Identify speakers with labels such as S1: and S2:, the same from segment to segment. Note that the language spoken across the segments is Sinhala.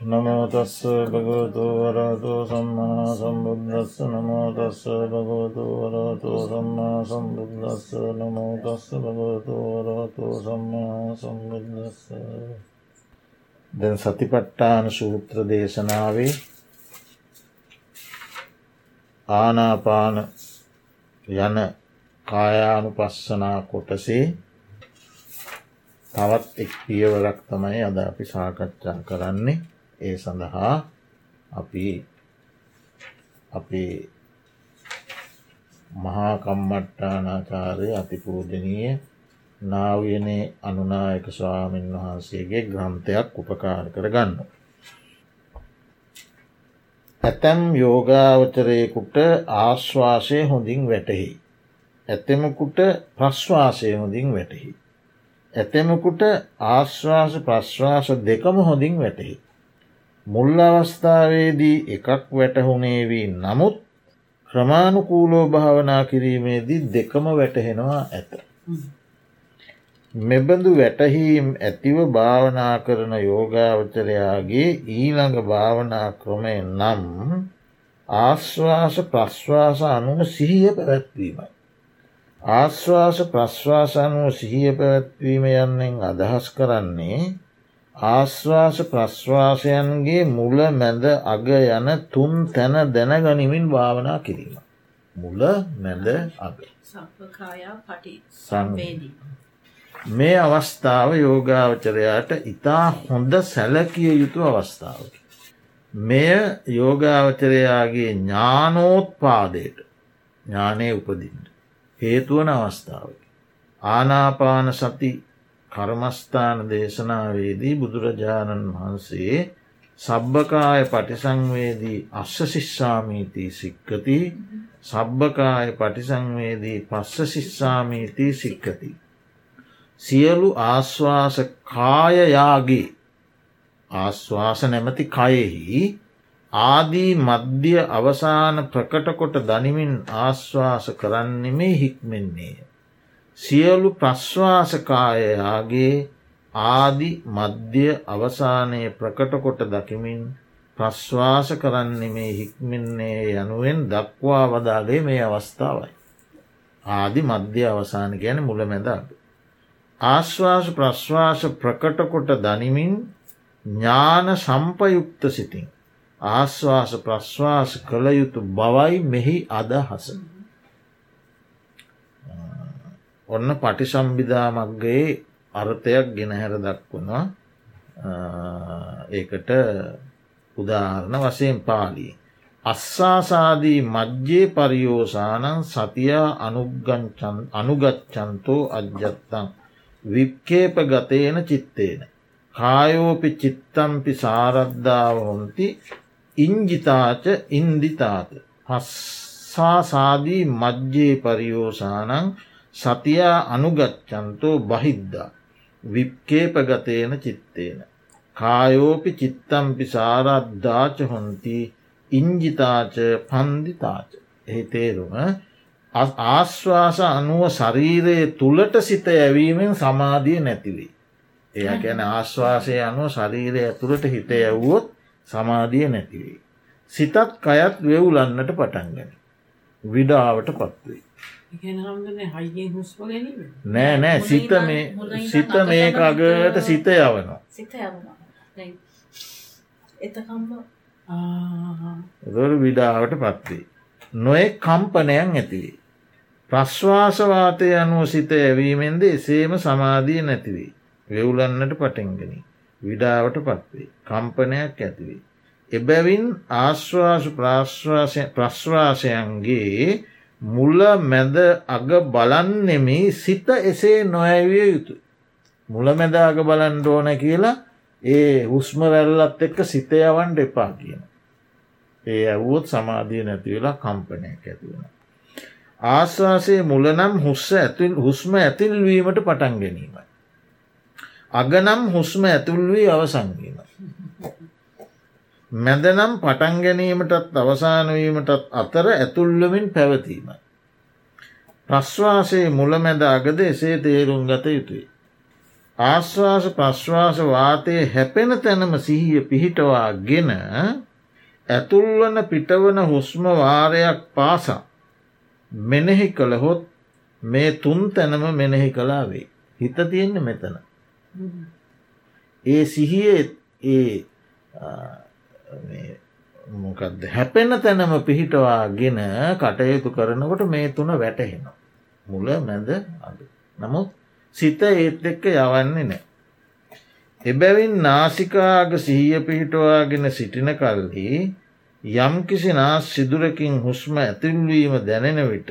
S1: නමෝතස්ස භගවතු වරතු සම්මා සම්බුද්ධස්ස නමෝතස්ස භගවතු වරතු සම්මා සම්බුද්ධස්ස නමෝතස්ස භගවතු වරතු සම්මා සම්බුද්ධස්ස දැන් සතිපට්ටාන සූත්‍ර දේශනාවේ ආනාපාන යන කායානු පස්සනා කොටසේ තවත් එක් පියවරක් තමයි අද අපි සාකච්ඡා කරන්නේ ඒ සඳහා අපි අපේ මහා කම්මට්ටානාචාරය අතිපූජනීය නාවයනේ අනුනායක ස්වාමීන් වහන්සේගේ ග්‍රන්ථයක් උපකාර කරගන්න. ඇතැම් යෝගාවචරයකුට ආශ්වාසය හොඳින් වැටහි. ඇතෙමකුට ප්‍රශ්වාසය හොඳින් වැටහි. ඇතෙමකුට ආශ්වාස ප්‍රශ්වාස දෙකම හොඳින් වැටහි. මුල් අවස්ථාවේදී එකක් වැටහුණේවී නමුත් ක්‍රමාණුකූලෝ භාවනා කිරීමේදී දෙකම වැටහෙනවා ඇත. මෙබඳු වැටහීම් ඇතිව භාවනා කරන යෝගාවචරයාගේ ඊළඟ භාවනා ක්‍රමය නම් ආශ්වාස ප්‍රශ්වාස අනුව සිහිය පැවැත්වීමයි. ආශ්වාස ප්‍රශ්වාස අනුව සිහිය පැවැත්වීම යන්නෙන් අදහස් කරන්නේ ආශ්වාස ප්‍රශ්වාසයන්ගේ මුල මැද අග යන තුන් තැන දැනගනිමින් භාවනා කිරීම. මුල මැද අග මේ අවස්ථාව යෝගාවචරයාට ඉතා හොඳ සැලකිය යුතු අවස්ථාවකි. මෙය යෝගාවචරයාගේ ඥානෝත්පාදයට ඥානය උපදින්ට. හේතුවන අවස්ථාවකි. ආනාපාන සති කර්මස්ථාන දේශනාවේදී බුදුරජාණන් වහන්සේ සබ්භකාය පටිසංවේදී අස්ස ශිස්සාමීතිී සික්කති සබ්භකාය පටිසංවේදී පස්ස ශිස්සාමීතිී සික්කති. සියලු ආශ්වාස කායයාගේ ආශ්වාස නැමති කයෙහි ආදී මධ්‍ය අවසාන ප්‍රකටකොට දනිමින් ආශ්වාස කරන්නෙමේ හික්මෙන්නේය. සියලු ප්‍රශ්වාසකායයාගේ ආදි මධ්‍ය අවසානය ප්‍රකටකොට දකිමින් ප්‍රශ්වාස කරන්නෙමේ හික්මෙන්නේ යනුවෙන් දක්වා වදාලේ මේ අවස්ථාවයි. ආදි මධ්‍ය අවසාන ගැන මුල මැදක්. ආශ්වාස ප්‍රශ්වාස ප්‍රකටකොට දනිමින් ඥාන සම්පයුක්ත සිතින්. ආශ්වාස ප්‍රශ්වාස කළ යුතු බවයි මෙහි අදහස. ඔන්න පටිසම්බිධා මක්ගේ අර්ථයක් ගෙනහැර දක්වුණා ඒකට උදාහරණ වසයෙන් පාලී. අස්සාසාදී මජ්්‍යයේ පරියෝසානන් සතියා අනුගච්චන්තෝ අජ්ජත්තං වික්කේප ගතයන චිත්තේන. කායෝපි චිත්තම්පි සාරද්ධාව හොන්ති ඉංජිතාච ඉන්දිතාත. පස්සාසාදී මජ්්‍යයේ පරියෝසානං සතියා අනුගච්චන්තෝ බහිද්දා විප්කේපගතයන චිත්තේන. කායෝපි චිත්තම්පි සාරද්ධාච හොන්ති ඉංජිතාච පන්දිතාච. එහි තේරුම ආශ්වාස අනුව ශරීරයේ තුළට සිත ඇවීමෙන් සමාධිය නැතිවේ. එය ගැන ආශ්වාසය අනුව ශරීරය ඇතුළට හිත ඇව්වොත් සමාධිය නැතිවේ. සිතත් කයත් වෙවුලන්නට පටන්ගැන. විඩාවට පත්වේ. නෑ නෑ සිත මේ සිත මේ අගට සිත යවනවා එදොර විඩාවට පත්වේ. නොේ කම්පනයන් ඇතිවේ. ප්‍රශ්වාසවාතය අනුව සිත ඇවීමෙන්ද එසේම සමාධිය නැතිවේ. වෙවුලන්නට පටෙන්ගෙන. විඩාවට පත්වේ. කම්පනයක් ඇතිවේ. එබැවින් ආශ්වාස ප්‍රශ්වාසයන්ගේ මුල මැද අග බලන්නෙමි සිත එසේ නොඇවිය යුතු. මුල මැද අග බලන්ඩ ඕන කියලා ඒ හුස්ම වැල්ලත් එක්ක සිතයවන්ට එපා කියන. ඒ ඇවුවොත් සමාධිය නැතිවෙලා කම්පනයක් ඇතිවෙන. ආශ්වාසයේ මුලනම් හුස්ස ඇතුල් හුස්ම ඇතිල්වීමට පටන් ගැනීමයි. අගනම් හුස්ම ඇතුල් වී අවසංවීම. මැදනම් පටන් ගැනීමටත් අවසානවීමටත් අතර ඇතුල්ලමින් පැවතීමයි. ප්‍රශ්වාසයේ මුල මැද අගද එසේ තේරුම් ගත යුතුයි. ආශ්වාස ප්‍රශ්වාස වාතය හැපෙන තැනම සිහිය පිහිටවා ගෙන ඇතුල්වන පිටවන හුස්ම වාරයක් පාසා මෙනෙහි කළහොත් මේ තුන් තැනම මෙනෙහි කලා වේ. හිත තියෙන්නේ මෙතන. ඒ සිහියේ ඒ මොකක්ද හැපෙන තැනම පිහිටවාගෙන කටයුතු කරනකොට මේ තුන වැටහෙනවා. මුල මැද අඩ. නමුත් සිත ඒත් එක්ක යවන්නේ නෑ. එබැවින් නාසිකාග සිහිය පිහිටවාගෙන සිටින කල්හි යම් කිසි නාස් සිදුරකින් හුස්ම ඇතුල්වීම දැනෙන විට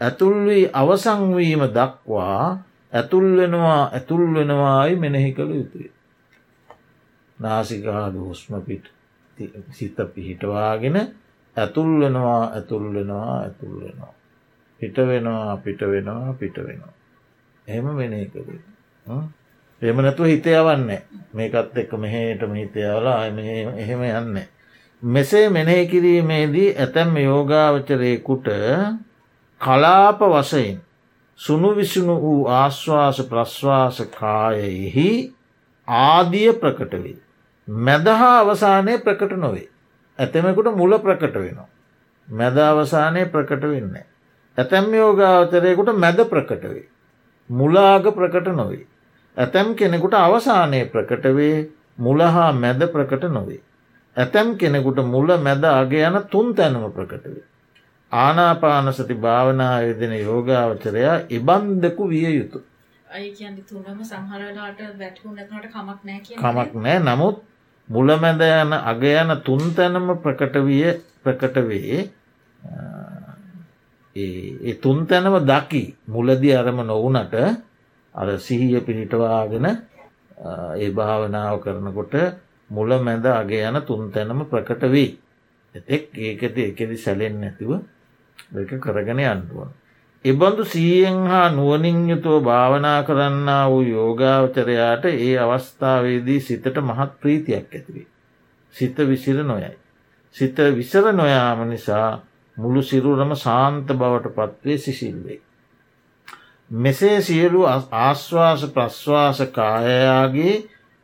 S1: ඇතුල්වී අවසංවීම දක්වා ඇතුල්වෙනවා ඇතුල්වෙනවායි මෙනෙහි කළ යුතුය. නාසිකාද හුස්ම පිට සිත පිහිටවාගෙන ඇතුල් වෙනවා ඇතුල් වෙනවා ඇතුල් වෙනවා. පිට වෙනවා පිට වෙනවා පිට වෙනවා. එහෙම වෙන කර. එම නැතුව හිතයවන්නේ මේකත් එක්ක මෙහේට හිතයවලා එහෙම යන්න. මෙසේ මෙනෙහි කිරීමේදී ඇතැම් යෝගාවචරයකුට කලාප වසයෙන් සුණු විසුණු වූ ආශ්වාස ප්‍රශ්වාස කායෙහි ආදිය ප්‍රකට වේ. මැදහා අවසානය ප්‍රකට නොවේ. ඇතෙමකුට මුල ප්‍රකට වෙනවා. මැද අවසානය ප්‍රකට වෙන්න. ඇතැම් යෝගාවතරයකුට මැද ප්‍රකට වේ. මුලාග ප්‍රකට නොවේ. ඇතැම් කෙනෙකුට අවසානය ප්‍රකට වේ මුලහා මැද ප්‍රකට නොවේ. ඇතැම් කෙනෙකුට මුල මැද අගේ යන තුන් තැනම ප්‍රකට වේ. ආනාපානසති භාවනා යෙදෙන යෝගාවචරයා ඉබන්දකු විය යුතු. කමක් නෑ නමුත් මුලමැද යන අග යන තුන් තැනම ප්‍රකට විය ප්‍රකට වේ. ඒ තුන් තැනම දකි. මුලදි අරම නොවනට අර සිහිය පිහිටවාගෙන ඒ භාවනාව කරනකොට මුල මැද අගේ යන තුන් තැනම ප්‍රකට වී. එතෙක් ඒකද එකෙදි සැලෙන් නැතිව එක කරගෙන අන්ටුවන්. එබඳු සීයෙන් හා නුවනින් යුතුව භාවනා කරන්න වූ යෝගාවචරයාට ඒ අවස්ථාවේදී සිතට මහත් ප්‍රීතියක් ඇතිවේ. සිත විසිර නොයයි. සිත විසර නොයාම නිසා මුළු සිරුරම සාන්ත බවට පත්වේ සිසිල්වේ. මෙසේ සියලු ආශ්වාස ප්‍රශ්වාස කායයාගේ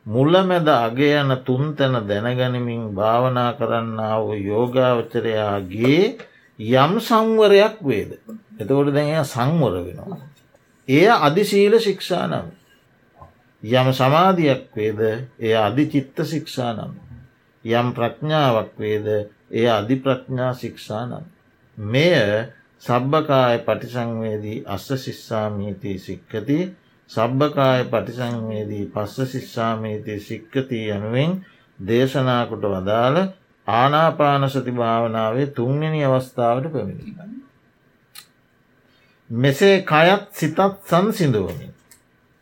S1: මුල්ලමැද අගේ යන තුන්තැන දැනගනිමින් භාවනා කරන්න වූ යෝගාවචරයාගේ යම් සංවරයක් වේද. එතකොට දැ සංවර වෙනවා. එය අධිශීල ශික්ෂා නම්. යම සමාධයක් වේද එය අධිචිත්ත ශික්ෂා නම්. යම් ප්‍රඥාවක් වේද එය අධි ප්‍රඥා ශික්ෂා නම්. මෙය සබ්භකාය පටිසංවේදී අස්ස ශිස්සාමීතිී සික්කති සබ්භකාය පටිසංවේදී පස්ස ශිස්සාමීතිී සික්කතිී යනුවෙන් දේශනාකොට වදාළ ආනාපානසති භාවනාවේ තුන්වෙනි අවස්ථාවට පැමිණිම. මෙසේ කයත් සිතත් සංසිදුවමින්.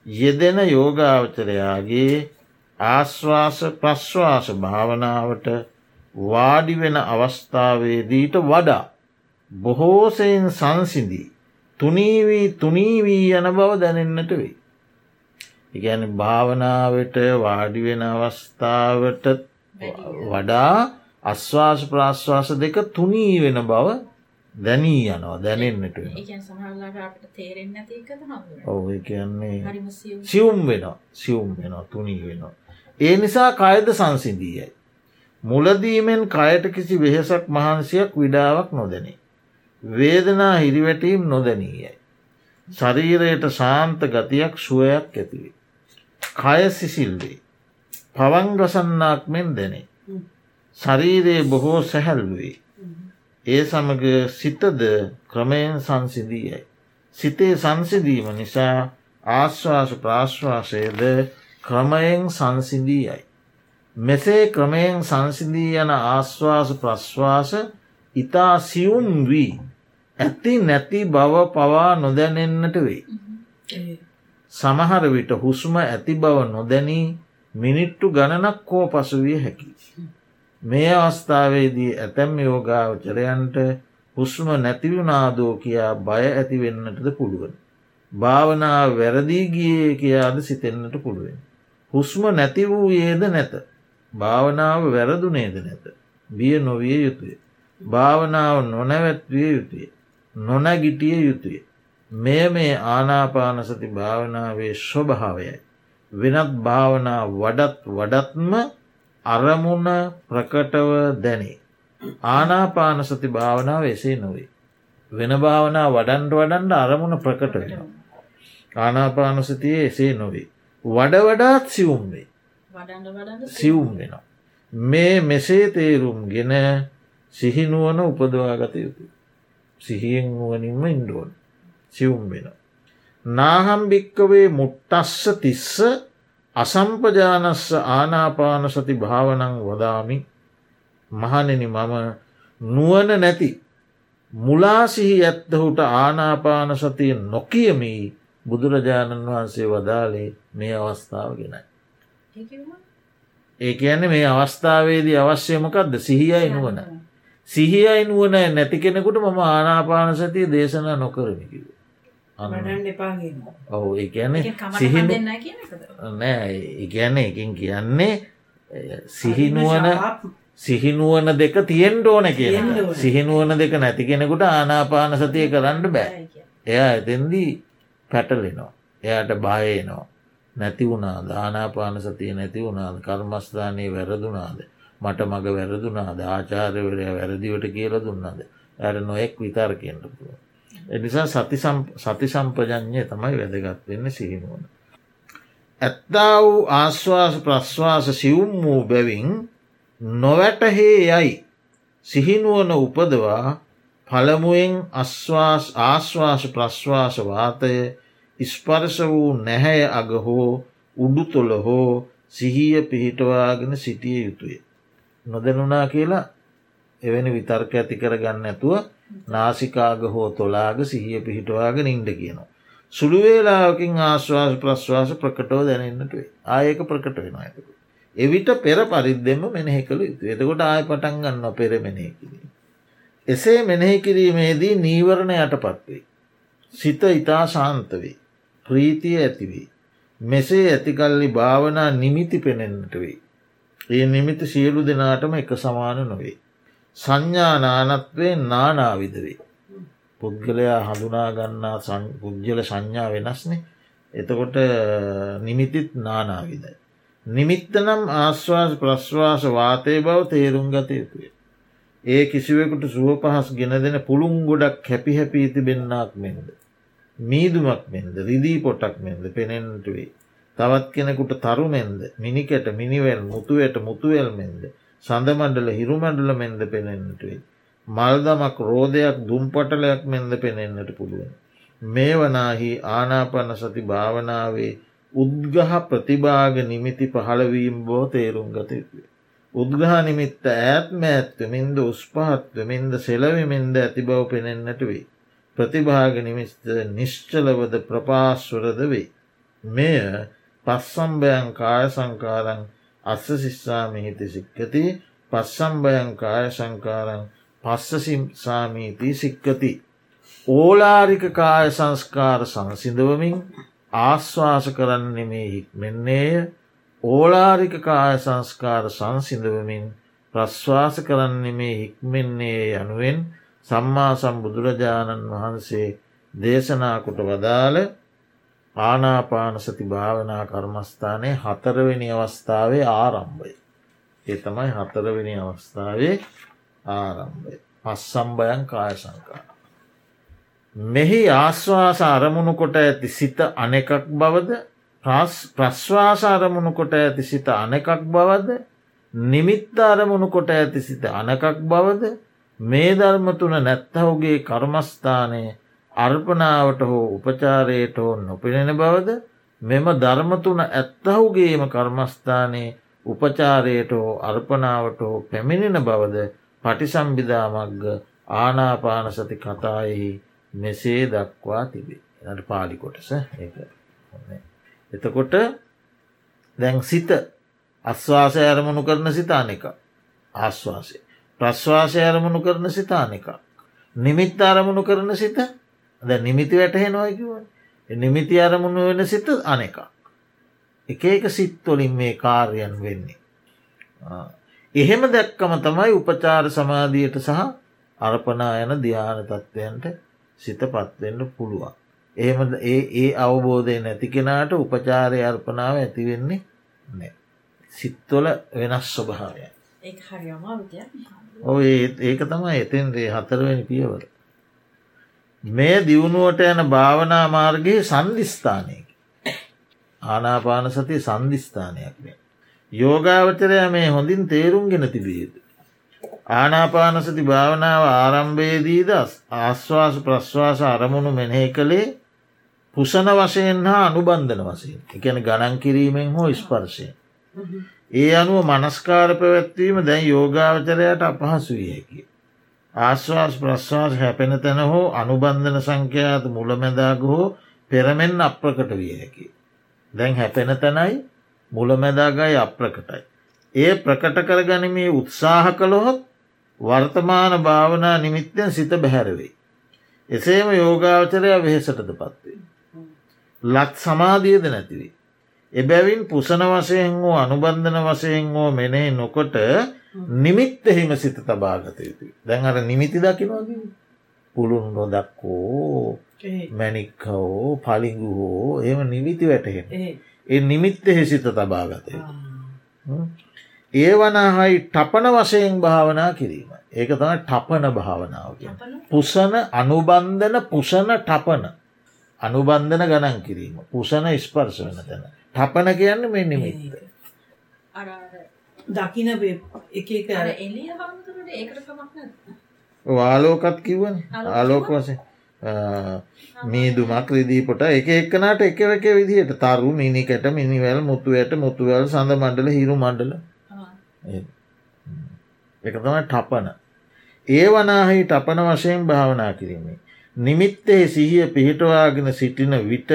S1: යෙදෙන යෝගාවචරයාගේ ආශ්වාස ප්‍රශ්වාස භාවනාවට වාඩිවෙන අවස්ථාවේදීට වඩා බොහෝසයෙන් සංසිදී තුනීවී තුනීවී යන බව දැනෙන්නට වෙයි. ඉගැන භාවනාවට වාඩිවෙන අවස්ථාවට වඩා අස්වාස ප්‍රාශ්වාස දෙක තුනී වෙන බව දැනී යනවා දැනෙන්න්නට ඔව කියන්නේ සියුම් වෙනවා සියුම් වෙනවා තුනී වෙනවා. ඒ නිසා කයද සංසිදීයයි. මුලදීමෙන් කයට කිසි වෙහෙසක් මහන්සියක් විඩාවක් නොදැනේ. වේදනා හිරිවැටීම් නොදැනීයයි. ශරීරයට ශාන්ත ගතියක් සුවයක් ඇතිවේ. කය සිසිල්වේ. පවංගසන්නාක් මෙන් දැනේ. ශරීරයේ බොහෝ සැහැල්වේ. ඒ සමග සිතද ක්‍රමයෙන් සංසිදීයයි. සිතේ සංසිදීම නිසා ආශ්වාස ප්‍රාශ්වාසයද ක්‍රමයෙන් සංසිදීයයි. මෙසේ ක්‍රමයෙන් සංසිදී යන ආශ්වාස ප්‍රශ්වාස ඉතා සියුම් වී ඇති නැති බව පවා නොදැනෙන්නට වෙයි. සමහර විට හුස්ම ඇති බව නොදැනී මිනිට්ටු ගණනක් කෝ පසුවිය හැකි. මේ අවස්ථාවේදී ඇතැම් යෝගාවචරයන්ට හුස්ම නැතිවුණාදෝ කියා බය ඇතිවෙන්නටද පුළුවන්. භාවනාව වැරදිී ගියේ කියාද සිතෙන්න්නට පුළුවන්. හුස්ම නැති වූයේද නැත. භාවනාව වැරදුනේද නැත. බිය නොවිය යුතුය. භාවනාව නොනැවැත්විය යුතුය. නොනැගිටිය යුතුය. මෙය මේ ආනාපානසති භාවනාවේ ස්වභාවයයි. වෙනත් භාවනා වඩත් වඩත්ම අරමුණ ප්‍රකටව දැනේ. ආනාපානසති භාවනාව එසේ නොවේ. වෙන භාවනා වඩන්ට වඩන්ට අරමුණ ප්‍රකට වෙන. ආනාපානසතිය එසේ නොවේ. වඩ වඩාත් සිවුම් වේ. සිවුම් වෙන. මේ මෙසේ තේරුම් ගෙන සිහිනුවන උපදවාගත යුතු. සිහියෙන් නුවනින්ම ඉන්ඩුවන් සිවුම් වෙන. නාහම්භික්කවේ මුට්ටස්ස තිස්ස අසම්පජානස්ස ආනාපානසති භාවනං වදාමි මහනෙන මම නුවන නැති මුලාසිහි ඇත්තහුට ආනාපාන සතිය නොකියමී බුදුරජාණන් වහන්සේ වදාලේ මේ අවස්ථාව ගෙනයි. ඒ කියන්නේ මේ අවස්ථාවේදී අවශ්‍යමකක්ද සිහියයි නුවන. සිහියයි නුවන නැති කෙනෙකුට මම ආනාපාන සතිය දේශනා නොකරමිකිව. ඔවු ඒ කියන්නේ සිහි නෑ ඉගැන්නේ එකින් කියන්නේ සිහිනුවන සිහිනුවන දෙක තියෙන්ට ඕන කිය සිහිනුවන දෙක නැති කෙනෙකුට ආනාපාන සතිය කරන්න බෑ. එයා එතෙන්දී පැටලෙනවා. එයාට බායනවා නැති වුණා දානාපාන සතිය නැති වුණාද? කර්මස්ථානයේ වැරදුනාද මට මග වැරදුනාද ආචාරවරය වැරදිවට කියල දුන්නාද? ඇර නොයෙක් විතර්කයෙන්ට පුළුව. එනිසා සති සම්පජඥය තමයි වැදගත් වෙන්න සිහිනුවන. ඇත්තා වූ ආශ්වාස ප්‍රශ්වාස සිවුම් වූ බැවින් නොවැටහේ යයි සිහිනුවන උපදවා පළමුුවෙන් අස්වාස් ආශ්වාස ප්‍රශ්වාස වාතය ස්පර්ශ වූ නැහැය අග හෝ උඩුතොළ හෝ සිහිය පිහිටවාගෙන සිටිය යුතුය. නොදැනුනා කියලා එවැනි විතර්ක ඇති කර ගන්න ඇතුව නාසිකාග හෝ තොලාග සිහිය පිහිටවාගෙන ඉන්ඩ කියනවා. සුළුවේලාකින් ආශ්වාස ප්‍රශ්වාස ප්‍රකටෝ දැනෙන්න්නට වේ ආයක ප්‍රකට වෙන ඇතක. එවිට පෙර පරිද්දෙම මෙනෙහි කළ යුතු එතකොට ආය පටන් ගන්න පෙර මෙනෙහි කිරීම. එසේ මෙනෙහි කිරීමේදී නීවරණ යටපත්වේ. සිත ඉතා ශාන්තවේ. ප්‍රීතිය ඇතිවේ. මෙසේ ඇතිකල්ලි භාවනා නිමිති පෙනෙන්න්නට වේ. ඒ නිමිති සියලු දෙනාටම එක සමාන නොවේ. සංඥා නානත්වේ නානාවිදවේ. පුද්ගලයා හඳුනාගන්නා පුද්ගල සංඥා වෙනස්නේ එතකොට නිමිතිත් නානාවිදයි. නිමිත්ත නම් ආශ්වාස ප්‍රශ්වාස වාතය බව තේරුම් ගත යුතුය. ඒ කිසිවෙකුට සුව පහස් ගෙන දෙන පුළුම් ගොඩක් හැපි හැපී තිබෙන්නාක් මෙන්ද. මීදුමක් මෙන්ද රිදී පොටක් මෙන්ද පෙනෙන්ට වේ. තවත් කෙනෙකුට තරුමෙන්ද මිනිකට මිනිවැල් මුතුවට මුතුවල් මෙන්ද සඳමණ්ඩල හිරුමණ්ඩල මෙන්ද පෙනෙන්ට වේ. මල්දමක් රෝධයක් දුම්පටලයක් මෙන්ද පෙනෙන්න්නට පුළුවන්. මේ වනාහි ආනාපන්න සති භාවනාවේ උද්ගහ ප්‍රතිභාග නිමිති පහළවීම් බෝ තේරුම් ගත යුතුය. උද්ගහ නිමිත්ත ඈත්ම ඇත්වමින්ද උස්පහත්වමින්ද සෙලවිමින්ද ඇති බව පෙනෙන්න්නට වේ. ප්‍රතිභාග නිමිස්ත නිශ්චලවද ප්‍රපාස්වරද වේ. මෙය පස්සම්භයන් කාය සංකාරං අස්ස සිස්සාමිහිති සික්කති පස්සම්භයන් කාය සංකාරං පස්සසාමීති සික්කති. ඕලාරික කාය සංස්කාර සංසිඳවමින් ආශ්වාස කරන්නේ මේ හික්මෙන්නේය ඕලාරික කාය සංස්කාර සංසිඳවමින් ප්‍රශ්වාස කරන්නේ මේ හික්මෙන්නේ යනුවෙන් සම්මා සම්බුදුරජාණන් වහන්සේ දේශනාකොට වදාළ ආනාපානසති භාවනා කර්මස්ථානය හතරවෙනි අවස්ථාවේ ආරම්භය. ඒ තමයි හතරවෙනි අවස්ථාවේ ආරම්භය. පස්සම්භයන් කාය සංකාර. මෙහි ආශ්වාස අරමුණු කොට ඇති සිත අනෙකක් බවද ප්‍රශ්වාස අරමුණු කොට ඇති සිත අනෙකක් බවද නිමිත්ත අරමුණු කොට ඇති සිත අනකක් බවද මේ ධර්ම තුන නැත්තහුගේ කර්මස්ථානය අර්පනාවට හෝ උපචාරයට හෝ නොපෙනෙන බවද මෙම ධර්මතුන ඇත්තහුගේම කර්මස්ථානයේ උපචාරයට හෝ අර්පනාවට හෝ පැමිණෙන බවද පටිසම්බිධාමක්ග ආනාපානසති කතායෙහි මෙසේ දක්වා තිබේ. එට පාලි කොටස ඒ එතකොට දැන් සිත අස්වාසය අරමුණු කරන සිතාන එක ආශ්වාසය ප්‍රශ්වාසය අරමුණු කරන සිතාන එක නිමිත් අරමුණු කරන සිත ද නිමිති වැටහෙනවාකිව නිමිති අරමුණු වෙන සිත අනෙක එක එක සිත්වලින් මේ කාර්යන් වෙන්නේ එහෙම දැක්කම තමයි උපචාර සමාධියයට සහ අරපනා යන ධ්‍යාන තත්ත්වයන්ට සිත පත්වෙන්න පුළුවන්. එහෙම ඒ ඒ අවබෝධය නැති කෙනාට උපචාරය අර්පනාව ඇතිවෙන්නේ නෑ. සිත්වල වෙනස් ස්වභාවය. ඔය ඒක තමයි එතෙන්දේ හතරවෙනි පියවර. මේ දියුණුවට යන භාවනා මාර්ගයේ සන්ධිස්ථානයක. ආනාපාන සති සන්ධිස්ථානයක් වේ. යෝගාවචරය මේ හොඳින් තේරුම් ගෙන තිබියද. ආනාපානසති භාවනාව ආරම්භයේදීද ආශ්වාස ප්‍රශ්වාස අරමුණු මෙනෙහි කළේ පුසන වශයෙන් හා අනුබන්ධන වශයෙන් එකන ගණන් කිරීමෙන් හෝ ස්පර්ශය. ඒ අනුව මනස්කාර පැවැත්වීම දැන් යෝගාවචරයට අපහසු විය හැකි. ආශ්වාස් ප්‍රශ්වාස හැපෙන තැන හෝ අනුබන්ධන සංඛ්‍යාත මුලමැදාග හෝ පෙරමෙන් අප්‍රකට විය හැකි. දැන් හැපෙන තැනයි මුලමැදාගයි අප්‍රකටයි. ඒ ප්‍රකට කරගනිමේ උත්සාහ කළොහොත් වර්තමාන භාවනා නිමිත්තෙන් සිත බැහැරවෙයි. එසේම යෝගාවචරය වෙහෙසටද පත්වේ. ලත් සමාධියද නැතිවී. එබැවින් පුසන වසයෙන් වූ අනුබන්ධන වසයෙන් හෝ මෙනෙහි නොකොට නිමිත්ත හිම සිත තබාගත යුතු. දැන් අර නිමිති දකිනවාගේ. පුළුන් නොදක්කෝ මැනික්කවෝ පලිගු හෝ එම නිමිති වැටහෙන. ඒ නිමිත්තෙහි සිත තබාගතය. ඒ වනහයි ටපන වශයෙන් භාවනා කිරීම. ඒක තම ටපන භාවනාව. පුසන අනුබන්ධන පුසන ටපන අනුබන්ධන ගණන් කිරීම. පුසන ස්පර්ශ වෙන තැන. ටපන කියන්න මෙ නිමිත්ත.
S2: දකින
S1: වාලෝකත් කිව්වන. ආලෝක වසේ මීදුමක් රිදීපොට එක එක්කනට එක එක විදිහට. තරු මිනිකට මිනිවැල් මුතුවයට මුතුවල් සඳ මණ්ඩල හිරු මණ්ඩල. එක තමයි ටපන. ඒ වනාහි ටපන වශයෙන් භාවනා කිරීමේ. නිමිත්තෙහි සිහිය පිහිටවාගෙන සිටින විට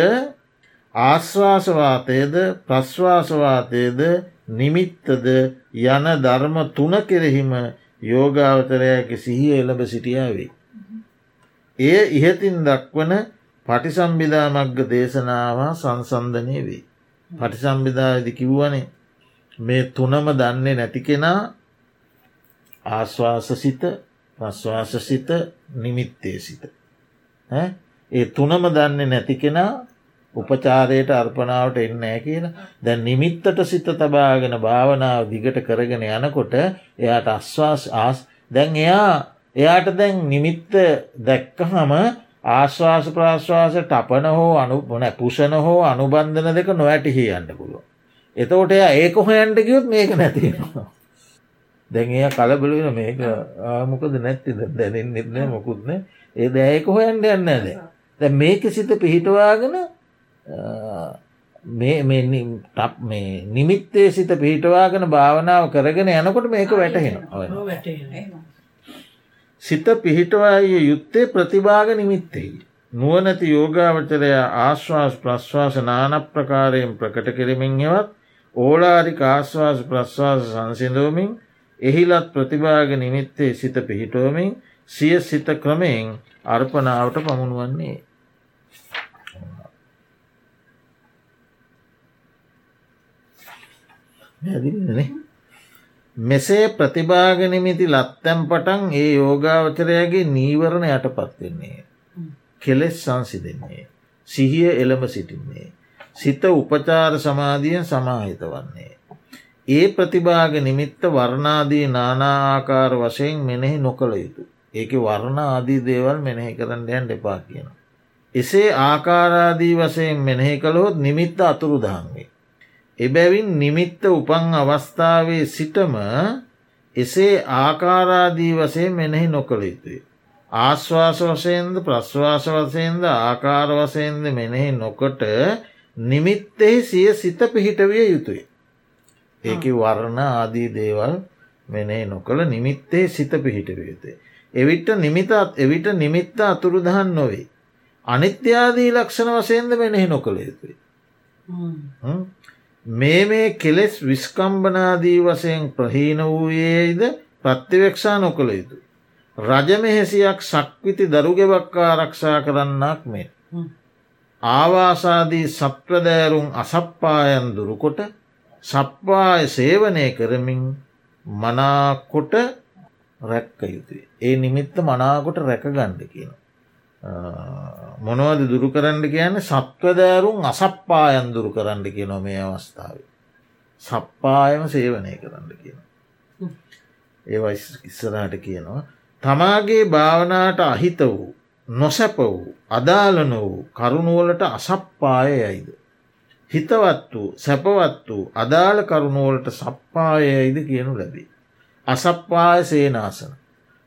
S1: ආශ්වාසවාතයද ප්‍රශ්වාසවාතයද නිමිත්තද යන ධර්ම තුන කෙරෙහිම යෝගාවතරයක සිහිය එළඹ සිටියාවේ. එය ඉහතින් දක්වන පටිසම්බිධා මග්ග දේශනාව සංසන්ධනය වේ. පටිසම්බිධාදි කිව්වනේ මේ තුනම දන්නේ නැති කෙනා ආශ්වාසසිත ප්‍රශ්වාසසිත නිමිත්තේ සිත. ඒ තුනම දන්නේ නැති කෙනා උපචාරයට අර්පනාවට එන්නෑ කියලා දැන් නිමිත්තට සිත තබාගෙන භාවනාව දිගට කරගෙන යනකොට එයාට අස්වාස් ආස් දැන් එයා එයාට දැන් නිමිත්ත දැක්කහම ආශ්වාස ප්‍රාශ්වාස ටපන හෝ අනුබන පුෂණ හෝ අනුබන්ධන දෙක නොවැටිහි යන්න පුළුව. එතෝට එයා ඒක හොයන්ට කියොත් මේක නැතිෙනවා. දැන් එය කලබලවෙන මේක ආමොකද නැත්තිද දැනෙන් නිර්ණය මොකුත්න ඒ දැයක හොයන්ට යන්න ඇද. දැ මේක සිත පිහිටවාගෙන මේ නිමිත්තේ සිත පිහිටවාගෙන භාවනාව කරගෙන යනකොට මේක වැටහෙන. සිත පිහිටවාය යුත්තේ ප්‍රතිභාග නිමිත්තෙහි. නුවනැති යෝගාවචරය ආශ්වාස් ප්‍රශ්වාස නාන ප්‍රකාරයෙන් ප්‍රකට කෙරමින් හෙවත් ඕලාරික ආශ්වාස ප්‍රශ්වාස සංසිඳෝමින් එහිලත් ප්‍රතිභාග නිමිත්තේ සිත පිහිටෝමින් සිය සිත ක්‍රමයෙන් අර්පනාවට පමුණුවන්නේ. ඇදිනේ. මෙසේ ප්‍රතිභාගනිමිති ලත්තැම් පටන් ඒ යෝගාවචරයගේ නීවරණ යටපත්වෙන්නේ. කෙලෙස් සංසිදෙන්නේ. සිහිය එළඹ සිටින්නේ. සිත උපචාර සමාධියෙන් සමාහිත වන්නේ. ඒ ප්‍රතිභාග නිමිත්ත වර්ණාදී නානාආකාර වශයෙන් මෙනෙහි නොකළ යුතු. ඒක වර්ණ ආදී දේවල් මෙනෙහි කරන්න යන් දෙපා කියන. එසේ ආකාරාදී වශයෙන් මෙනෙහි කළහොත් නිමිත්ත අතුරු දහන්වේ. එබැවින් නිමිත්ත උපන් අවස්ථාවේ සිටම එසේ ආකාරාදී වසේ මෙනෙහි නොකළ යුතුයි. ආශ්වාස වසයෙන්ද ප්‍රශ්වාස වසයෙන්ද ආකාර වසයෙන්ද මෙනෙහි නොකොට නිමිත්තෙහි සිය සිත පිහිටවිය යුතුයි. ඒක වර්ණ ආදී දේවල් මෙනේ නොකළ නිමිත්තේ සිත පිහිටවියතේ. එවිට නිමිතත් එවිට නිමිත්ත අතුරුදහන් නොවේ. අනිත්‍යාදී ලක්ෂණ වසයෙන්ද මෙනෙහි නොකළ යුතුයි. මේ මේ කෙලෙස් විස්කම්බනාදී වසයෙන් ප්‍රහීන වූයේද ප්‍රත්තිවක්ෂා නොකළ යුතු. රජමෙහෙසියක් සක්විති දරුගෙවක්කා ආරක්ෂා කරන්නක් මේ. ආවාසාදී සප්‍රදෑරුම් අසප්පායන් දුරුකොට සප්පාය සේවනය කරමින් මනාකොට රැක්ක යුතුයි. ඒ නිමිත්ත මනාකොට රැක ගණ්ඩ කියන. මොනවද දුරු කරන්න කියන්න සත්වදෑරුම් අසප්පායන් දුරු කරන්න කිය නොමේ අවස්ථාව. සප්පායම සේවනය කරන්න කියන. ඒ ඉස්සරහට කියනවා. තමාගේ භාවනාට අහිත වූ නොසැප වූ අදාලන වූ කරුණුවලට අසප්පායයයිද. හිතවත් වූ සැපවත් වූ අදාළ කරුණුවලට සප්පායයයිද කියනු ලැබේ. අසප්පාය සේනාසන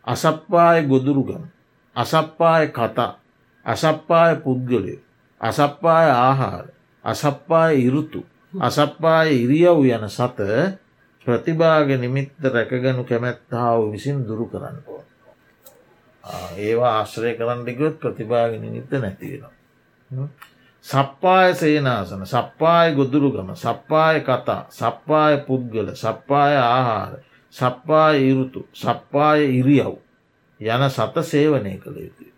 S1: අසප්පාය ගොදුරුගම අසප්පාය කතා අසප්පාය පුද්ගලය අසප්පාය ආහාර අසප්පාය ඉරුතු අසප්පාය ඉරියව් යන සත ප්‍රතිභාග නිමිත්ත රැකගනු කැමැත්තාව විසින් දුරු කරන්න ඕ. ඒවා ආශ්‍රය කරන්නටිකොත් ප්‍රතිභාග නිමිත්ත නැතිවෙනවා. සප්පාය සේනාසන සප්පාය ගොදුරුගම සප්පාය කතා සප්පාය පුද්ගල සප්පාය ආහාර සප්පාය ඉරුතු සප්පාය ඉරියව් යන සත සේවනය කළ යුතුය.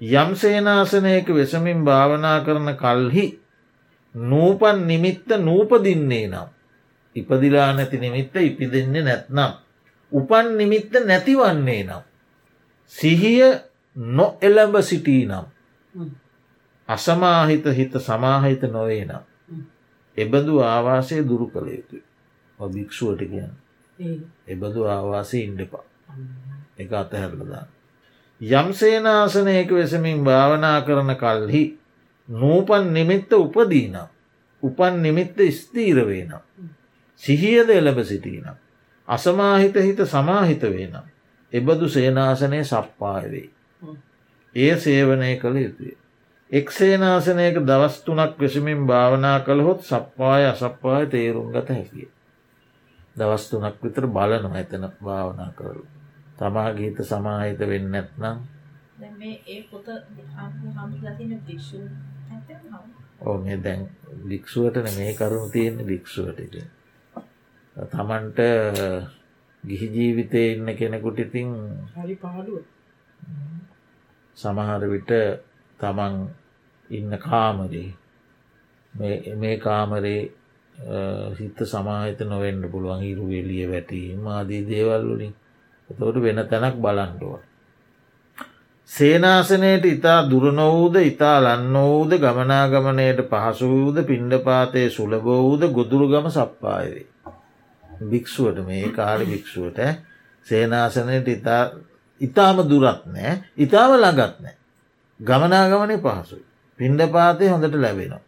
S1: යම් සේනාසනයක වෙසමින් භාවනා කරන කල්හි නූපන් නිමිත්ත නූපදින්නේ නම් ඉපදිලා නැති නිමිත්ත ඉපිදෙන්නේ නැත්නම්. උපන් නිමිත්ත නැතිවන්නේ නම්. සිහිය නො එළඹ සිටී නම්. අසමාහිත හිත සමාහිත නොවේ නම්. එබඳු ආවාසය දුරු කළ යුතු භික්ෂුවට කියන්න. එබඳු ආවාසය ඉන්ඩපා එක අතහැරලදා. යම් සේනාසනයක වෙසමින් භාවනා කරන කල්හි නූපන් නිමිත්ත උපදීනම් උපන් නිමිත්ත ස්තීරවේ නම්. සිහියද එළඹ සිටීනම්. අසමාහිත හිත සමාහිත වේ නම්. එබඳු සේනාසනය සප්පායවෙයි. ඒ සේවනය කළ යුතුය. එක් සේනාසනයක දවස් තුනක් වෙසමින් භාවනා කළහොත් සප්පාය අසප්පාය තේරුම් ගත හැකිය. දවස් තුනක් විතර බලනු ඇතන භාවනා කරලු. තමා ගීත සමාහිත වෙන්න නැත්නම්? ඕ මේ දැන් භික්ෂුවටන මේ කරුණු තියෙන භික්ෂුවට තමන්ට ගිහි ජීවිතය ඉන්න කෙනෙකුට ඉතින් සමහර විට තමන් ඉන්න කාමරේ මේ කාමරේ හිත සමාහිත නොවෙන්ඩ පුළුවන් හිරු වෙලිය වැටීම ආදී දේවල්වලින් එතවට වෙන තැනක් බලන්ඩුව. සේනාසනයට ඉතා දුරනොවූද ඉතා ලන්නවූද ගමනාගමනයට පහසුවූද පිණ්ඩපාතය සුලබෝවූද ගොදුරුගම සප්පායවේ. භික්‍ෂුවට මේ කාලි භික්‍ෂුවට සේනාසනයට ඉතා ඉතාම දුරත් නෑ ඉතාම ළඟත් නෑ. ගමනාගමනය පහසුයි. පිණ්ඩපාතය හොඳට ලැබෙනවා.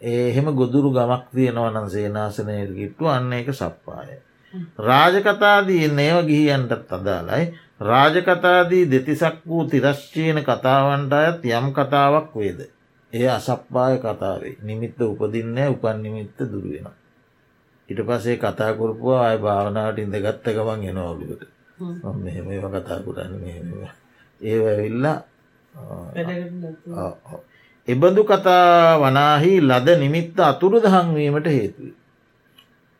S1: එහෙම ගොදුරු ගමක් තියෙනවනම් සේනාසනයට ගිට්ටු අන්න එක සප්පාය. රාජකතාදී ඒව ගිහියන්ටත් අදාලයි රාජකතාදී දෙතිසක් වූ තිරශ්චීන කතාවන්ට අයත් යම් කතාවක් වේද. ඒ අසප්පාය කතාවේ. නිමිත්ත උපදින්න උපන් නිමිත්ත දුරුවෙන. ඉට පසේ කතාකුරපුුව අය භාවනාවට ඉඳ ගත්ත ගමන් එනවලුවට මෙහෙම කතා කුරන්න මෙ ඒ ඇවිල්ලා එබඳු කතා වනාහි ලද නිමිත්ත අතුරු දහංවීමට හේතුවයි.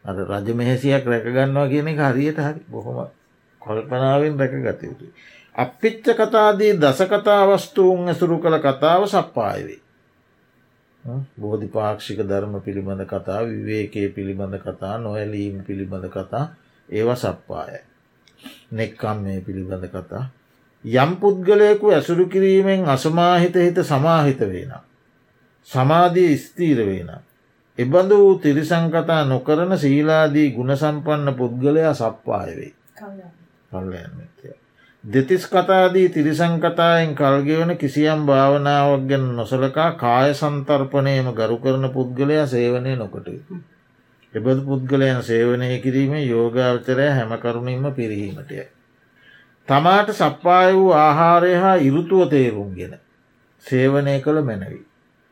S1: අද රජ මෙහෙසියක් රැකගන්නවා කියන එක හරියට හරි බොහොම කොල්පනාවෙන් රැක ගතයුතුයි. අපිච්ච කතාදී දසකතාවස්තුූන් ඇසුරු කළ කතාව සප්පායවේ. බෝධි පාක්ෂික ධර්ම පිළිබඳ කතා විවේකයේ පිළිබඳ කතා නොවැලීම පිළිබඳ කතා ඒව සප්පාය. නෙක්කම් මේ පිළිබඳ කතා යම් පුද්ගලයකු ඇසුරු කිරීමෙන් අසමාහිත හිත සමාහිත වෙන. සමාධී ස්තීර වෙන. එබඳු වූ තිරිසංකතා නොකරන සීලාදී ගුණසම්පන්න පුද්ගලයා සප්පායවෙයි. කල්ලයන්මත්ය. දෙතිස් කතාදී තිරිසංකතායෙන් කල්ගෙවන කිසියම් භාවනාවක් ගැන නොසලකා කාය සන්තර්පනයම ගරු කරන පුද්ගලයා සේවනය නොකොට. එබඳ පුද්ගලයන් සේවනය කිරීම යෝගාවචරය හැමකරුණින්ම පිරිහීමටය. තමාට සප්පාය වූ ආහාරය හා ඉරුතුව තේරුම්ගෙන සේවනය කළ මැනවි.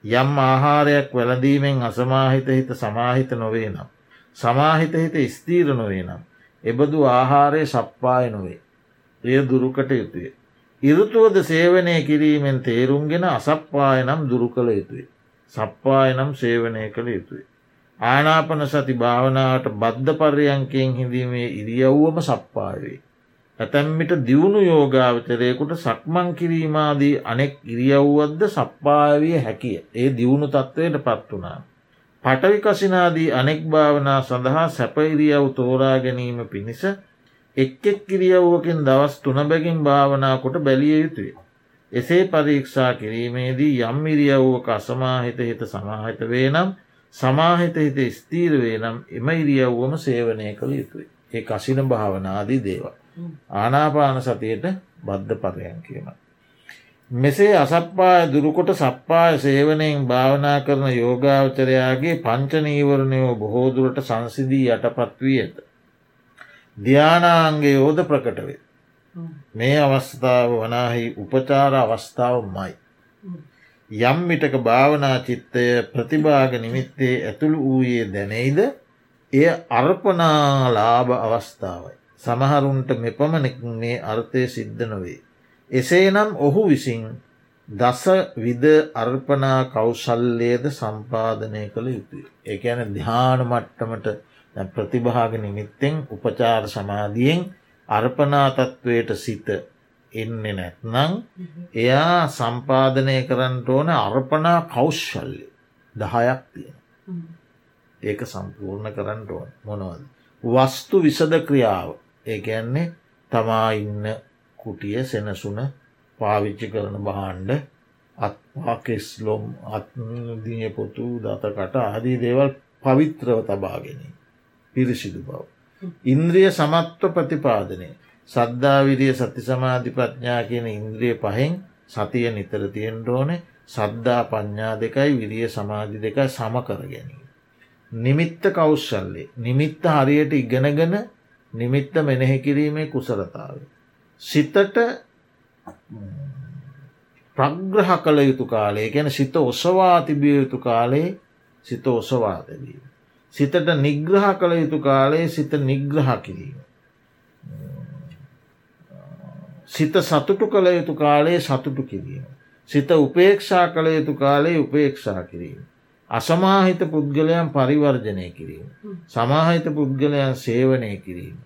S1: යම් ආහාරයක් වැලඳීමෙන් අසමාහිත හිත සමාහිත නොවේ නම්. සමාහිත හිත ස්තීර නොවේ නම්. එබඳු ආහාරය සප්පාය නොවේ. එය දුරුකට යුතුය. ඉරුතුවද සේවනය කිරීමෙන් තේරුම්ගෙන අසප්පාය නම් දුරු කළ යුතුයි. සප්පාය නම් සේවනය කළ යුතුයි. ආනාපන සති භාවනාවට බද්ධ පර්යංකයෙන් හිඳීමේ ඉරියව්වම සප්පායවේ. ඇතැම්මිට දියුණු යෝගාවචරයකුට සක්මං කිරීමාදී අනෙක් ඉරියව්වද්ද සප්පාවිය හැකිය. ඒ දියුණු තත්ත්වයට පත් වනා. පටවිකසිනාදී අනෙක් භාවනා සඳහා සැපයිරියව් තෝරා ගැනීම පිණිස එක් එක් කිරියව්වකින් දවස් තුනබැගින් භාවනා කොට බැලිය යුතුය. එසේ පරීක්ෂා කිරීමේදී යම් ඉරියව්වක අසමාහිත හිත සමාහිත වේ නම් සමාහිත හිත ස්තීර වේ නම් එම ඉරියව්වම සේවනය කළ යුතුයි. ඒ කසින භාවනාදී දේව. ආනාපාන සතියට බද්ධ පරයන් කියීම. මෙසේ අසප්පාය දුරුකොට සප්පාය සේවනයෙන් භාවනා කරන යෝගාවචරයාගේ පංචනීවරණයෝ බොහෝදුරට සංසිදී යටපත් වී ඇත. ධ්‍යානාන්ගේ යෝධ ප්‍රකට වේ. මේ අවස්ථාව වනාහි උපචාර අවස්ථාව මයි. යම් විටක භාවනා චිත්තය ප්‍රතිභාග නිමිත්තේ ඇතුළු වූයේ දැනෙයිද එය අර්පනාලාභ අවස්ථාවයි. සමහරුන්ට මෙපමණෙක් මේ අර්ථය සිද්ධ නොවේ. එසේනම් ඔහු විසින් දස විද අර්පනා කෞසල්ලයද සම්පාධනය කළ යුතුයි. ඇන ධ්‍යාන මට්ටමට ප්‍රතිභාග නිමිත්තෙන් උපචාර සමාධියෙන් අර්පනාතත්වයට සිත එන්නේ නැත්නං එයා සම්පාධනය කරන්නට ඕන අර්පනා කෞශ්ශල්ලි දහයක් තියෙන. ඒක සම්පූර්ණ කරන්න ඕන මොනවද. වස්තු විසද ක්‍රියාව ඒ ඇන්නේ තමා ඉන්න කුටිය සෙනසුන පාවිච්චි කරන බහන්්ඩ අත්පාකෙස්ලොම් අත්දිය පොතු දතකට ආදී දේවල් පවිත්‍රව තබාගෙන පිරිසිදු බව. ඉන්ද්‍රිය සමත්ව ප්‍රතිපාදනය සද්ධාවිරිය සති සමාධි ප්‍රඥා කියන ඉන්ද්‍රිය පහෙන් සතිය නිතර තියෙන්ට ඕනේ සද්ධා පඤ්ඥා දෙකයි විරිය සමාධි දෙකයි සම කර ගැනීම. නිමිත්ත කෞස්සල්ලේ නිමිත්ත හරියට ඉගෙනගෙන නිමිත්ත මෙනෙහි කිරීමේ කුසලතාව. සිතට ප්‍රග්‍රහ කළ යුතු කාලේ ගැන සිත ඔසවා තිබිය යුතු කාලේ සිත ඔසවාතවීම. සිතට නිග්‍රහ කළ යුතු කාලයේ සිත නිග්‍රහ කිරීම. සිත සතුටු කළ යුතු කාලයේ සතුටු කිරීම. සිත උපේක්ෂා කළ යුතු කාලයේ උපේක්ෂා කිරීම. අසමාහිත පුද්ගලයන් පරිවර්ජනය කිරීම. සමාහිත පුද්ගලයන් සේවනය කිරීම.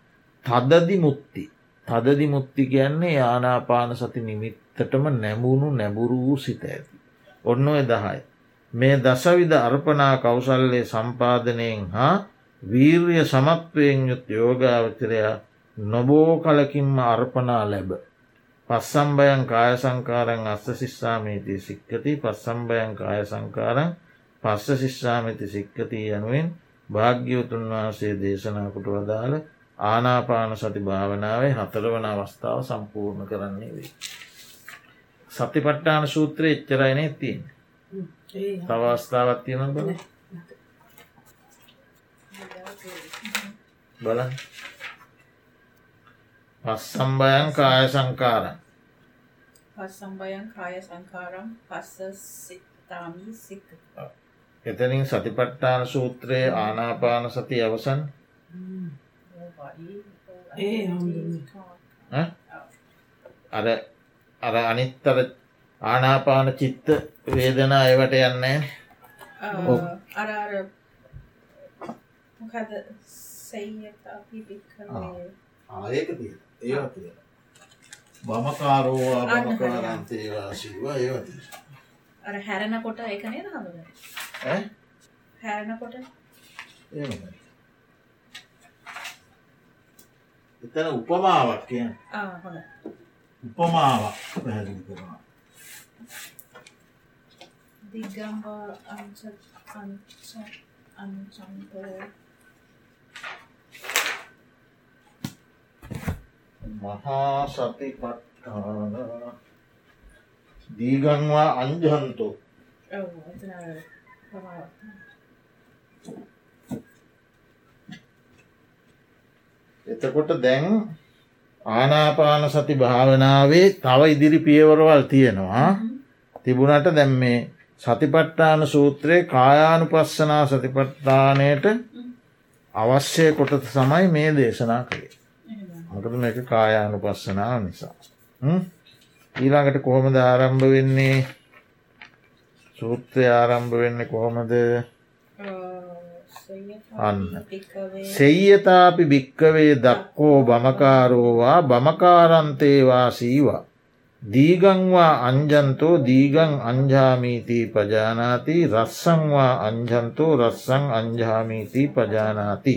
S1: තදදි මුත්ති. තදදි මුත්ති කියන්නේ යානාපාන සති නිමිත්තටම නැමුණු නැබුරු වූ සිත ඇති. ඔන්න ඔය දහයි. මේ දසවිධ අර්පනා කෞසල්ලේ සම්පාධනයෙන් හා වීර්ය සමත්වයෙන් යුත් යෝගාවචරයා නොබෝ කලකින්ම අර්පනා ලැබ. පස්සම්බයන් කාය සංකාරන් අස්ස ශිස්සාමීති සික්කති පස්සම්බයන් කාය සංකාරන් පස්ස ශිෂ්ෂාමිති සික්කතිී යනුවෙන් භාග්‍යවතුන් වහන්සේ දේශනාකුට වදාළ ආනාපාන සති භාවනාවේ හතරවන අවස්ථාව සම්පූර්ණ කරන්නේ වේ. සතිපට්ටාන සූත්‍රය එච්චරයිනේ තින් තවස්ථාවත් තියෙන බල බල පස්සම්බයන් කාය සංකාරන්
S2: පස්සම්බයන් කාය සංකාරම් පස්ස සිතාමී සික්ක
S1: එතනින් සතිපට්ටාන සූත්‍රයේ ආනාපාන සති අවසන්. අර අර අනිත්තර ආනාපාන චිත්ත වේදනා ඒවට යන්නේ
S2: අර අර මොකද
S1: ආයක ඒවා තිය බමකාරෝවා බමකාරන්තේවා සිවා ඒවතිය
S2: අර හැරෙනකොට ඒක නේද හඳුනන්නේ? හැරෙනකොට?
S1: එතන උපමාවක් කියන
S2: ආ හොඳයි.
S1: උපමාවක් පැහැදිලි කරනවා.
S2: දිගම්බ අංච අංච අංචන්තෝ
S1: මහා සතිපට්ඨාන දීගන්වා අංජහන්තෝ. එතකොට දැන් ආනාපාන සති භාවනාවේ තව ඉදිරි පියවරවල් තියෙනවා. තිබුණට දැම් මේ සතිපට්ටාන සූත්‍රයේ කායානු පස්සනා සතිපට්ටානයට අවශ්‍ය කොට සමයි මේ දේශනා කළේ මකද මේක කායානු පස්සනාව නිසා ඊළඟට කොහොමද ආරම්භ වෙන්නේ? සූත්‍රය ආරම්භ වෙන්න කොහොමද? අන්න. සෙය්‍යතාපි භික්කවේ දක්කෝ බමකාරෝවා බමකාරන්තේවා සීවා. දීගංවා අංජන්තෝ දීගං අංජාමීතිී පජානාති. රස්සංවා අංජන්තෝ රස්සං අංජාමීතිී පජානාති.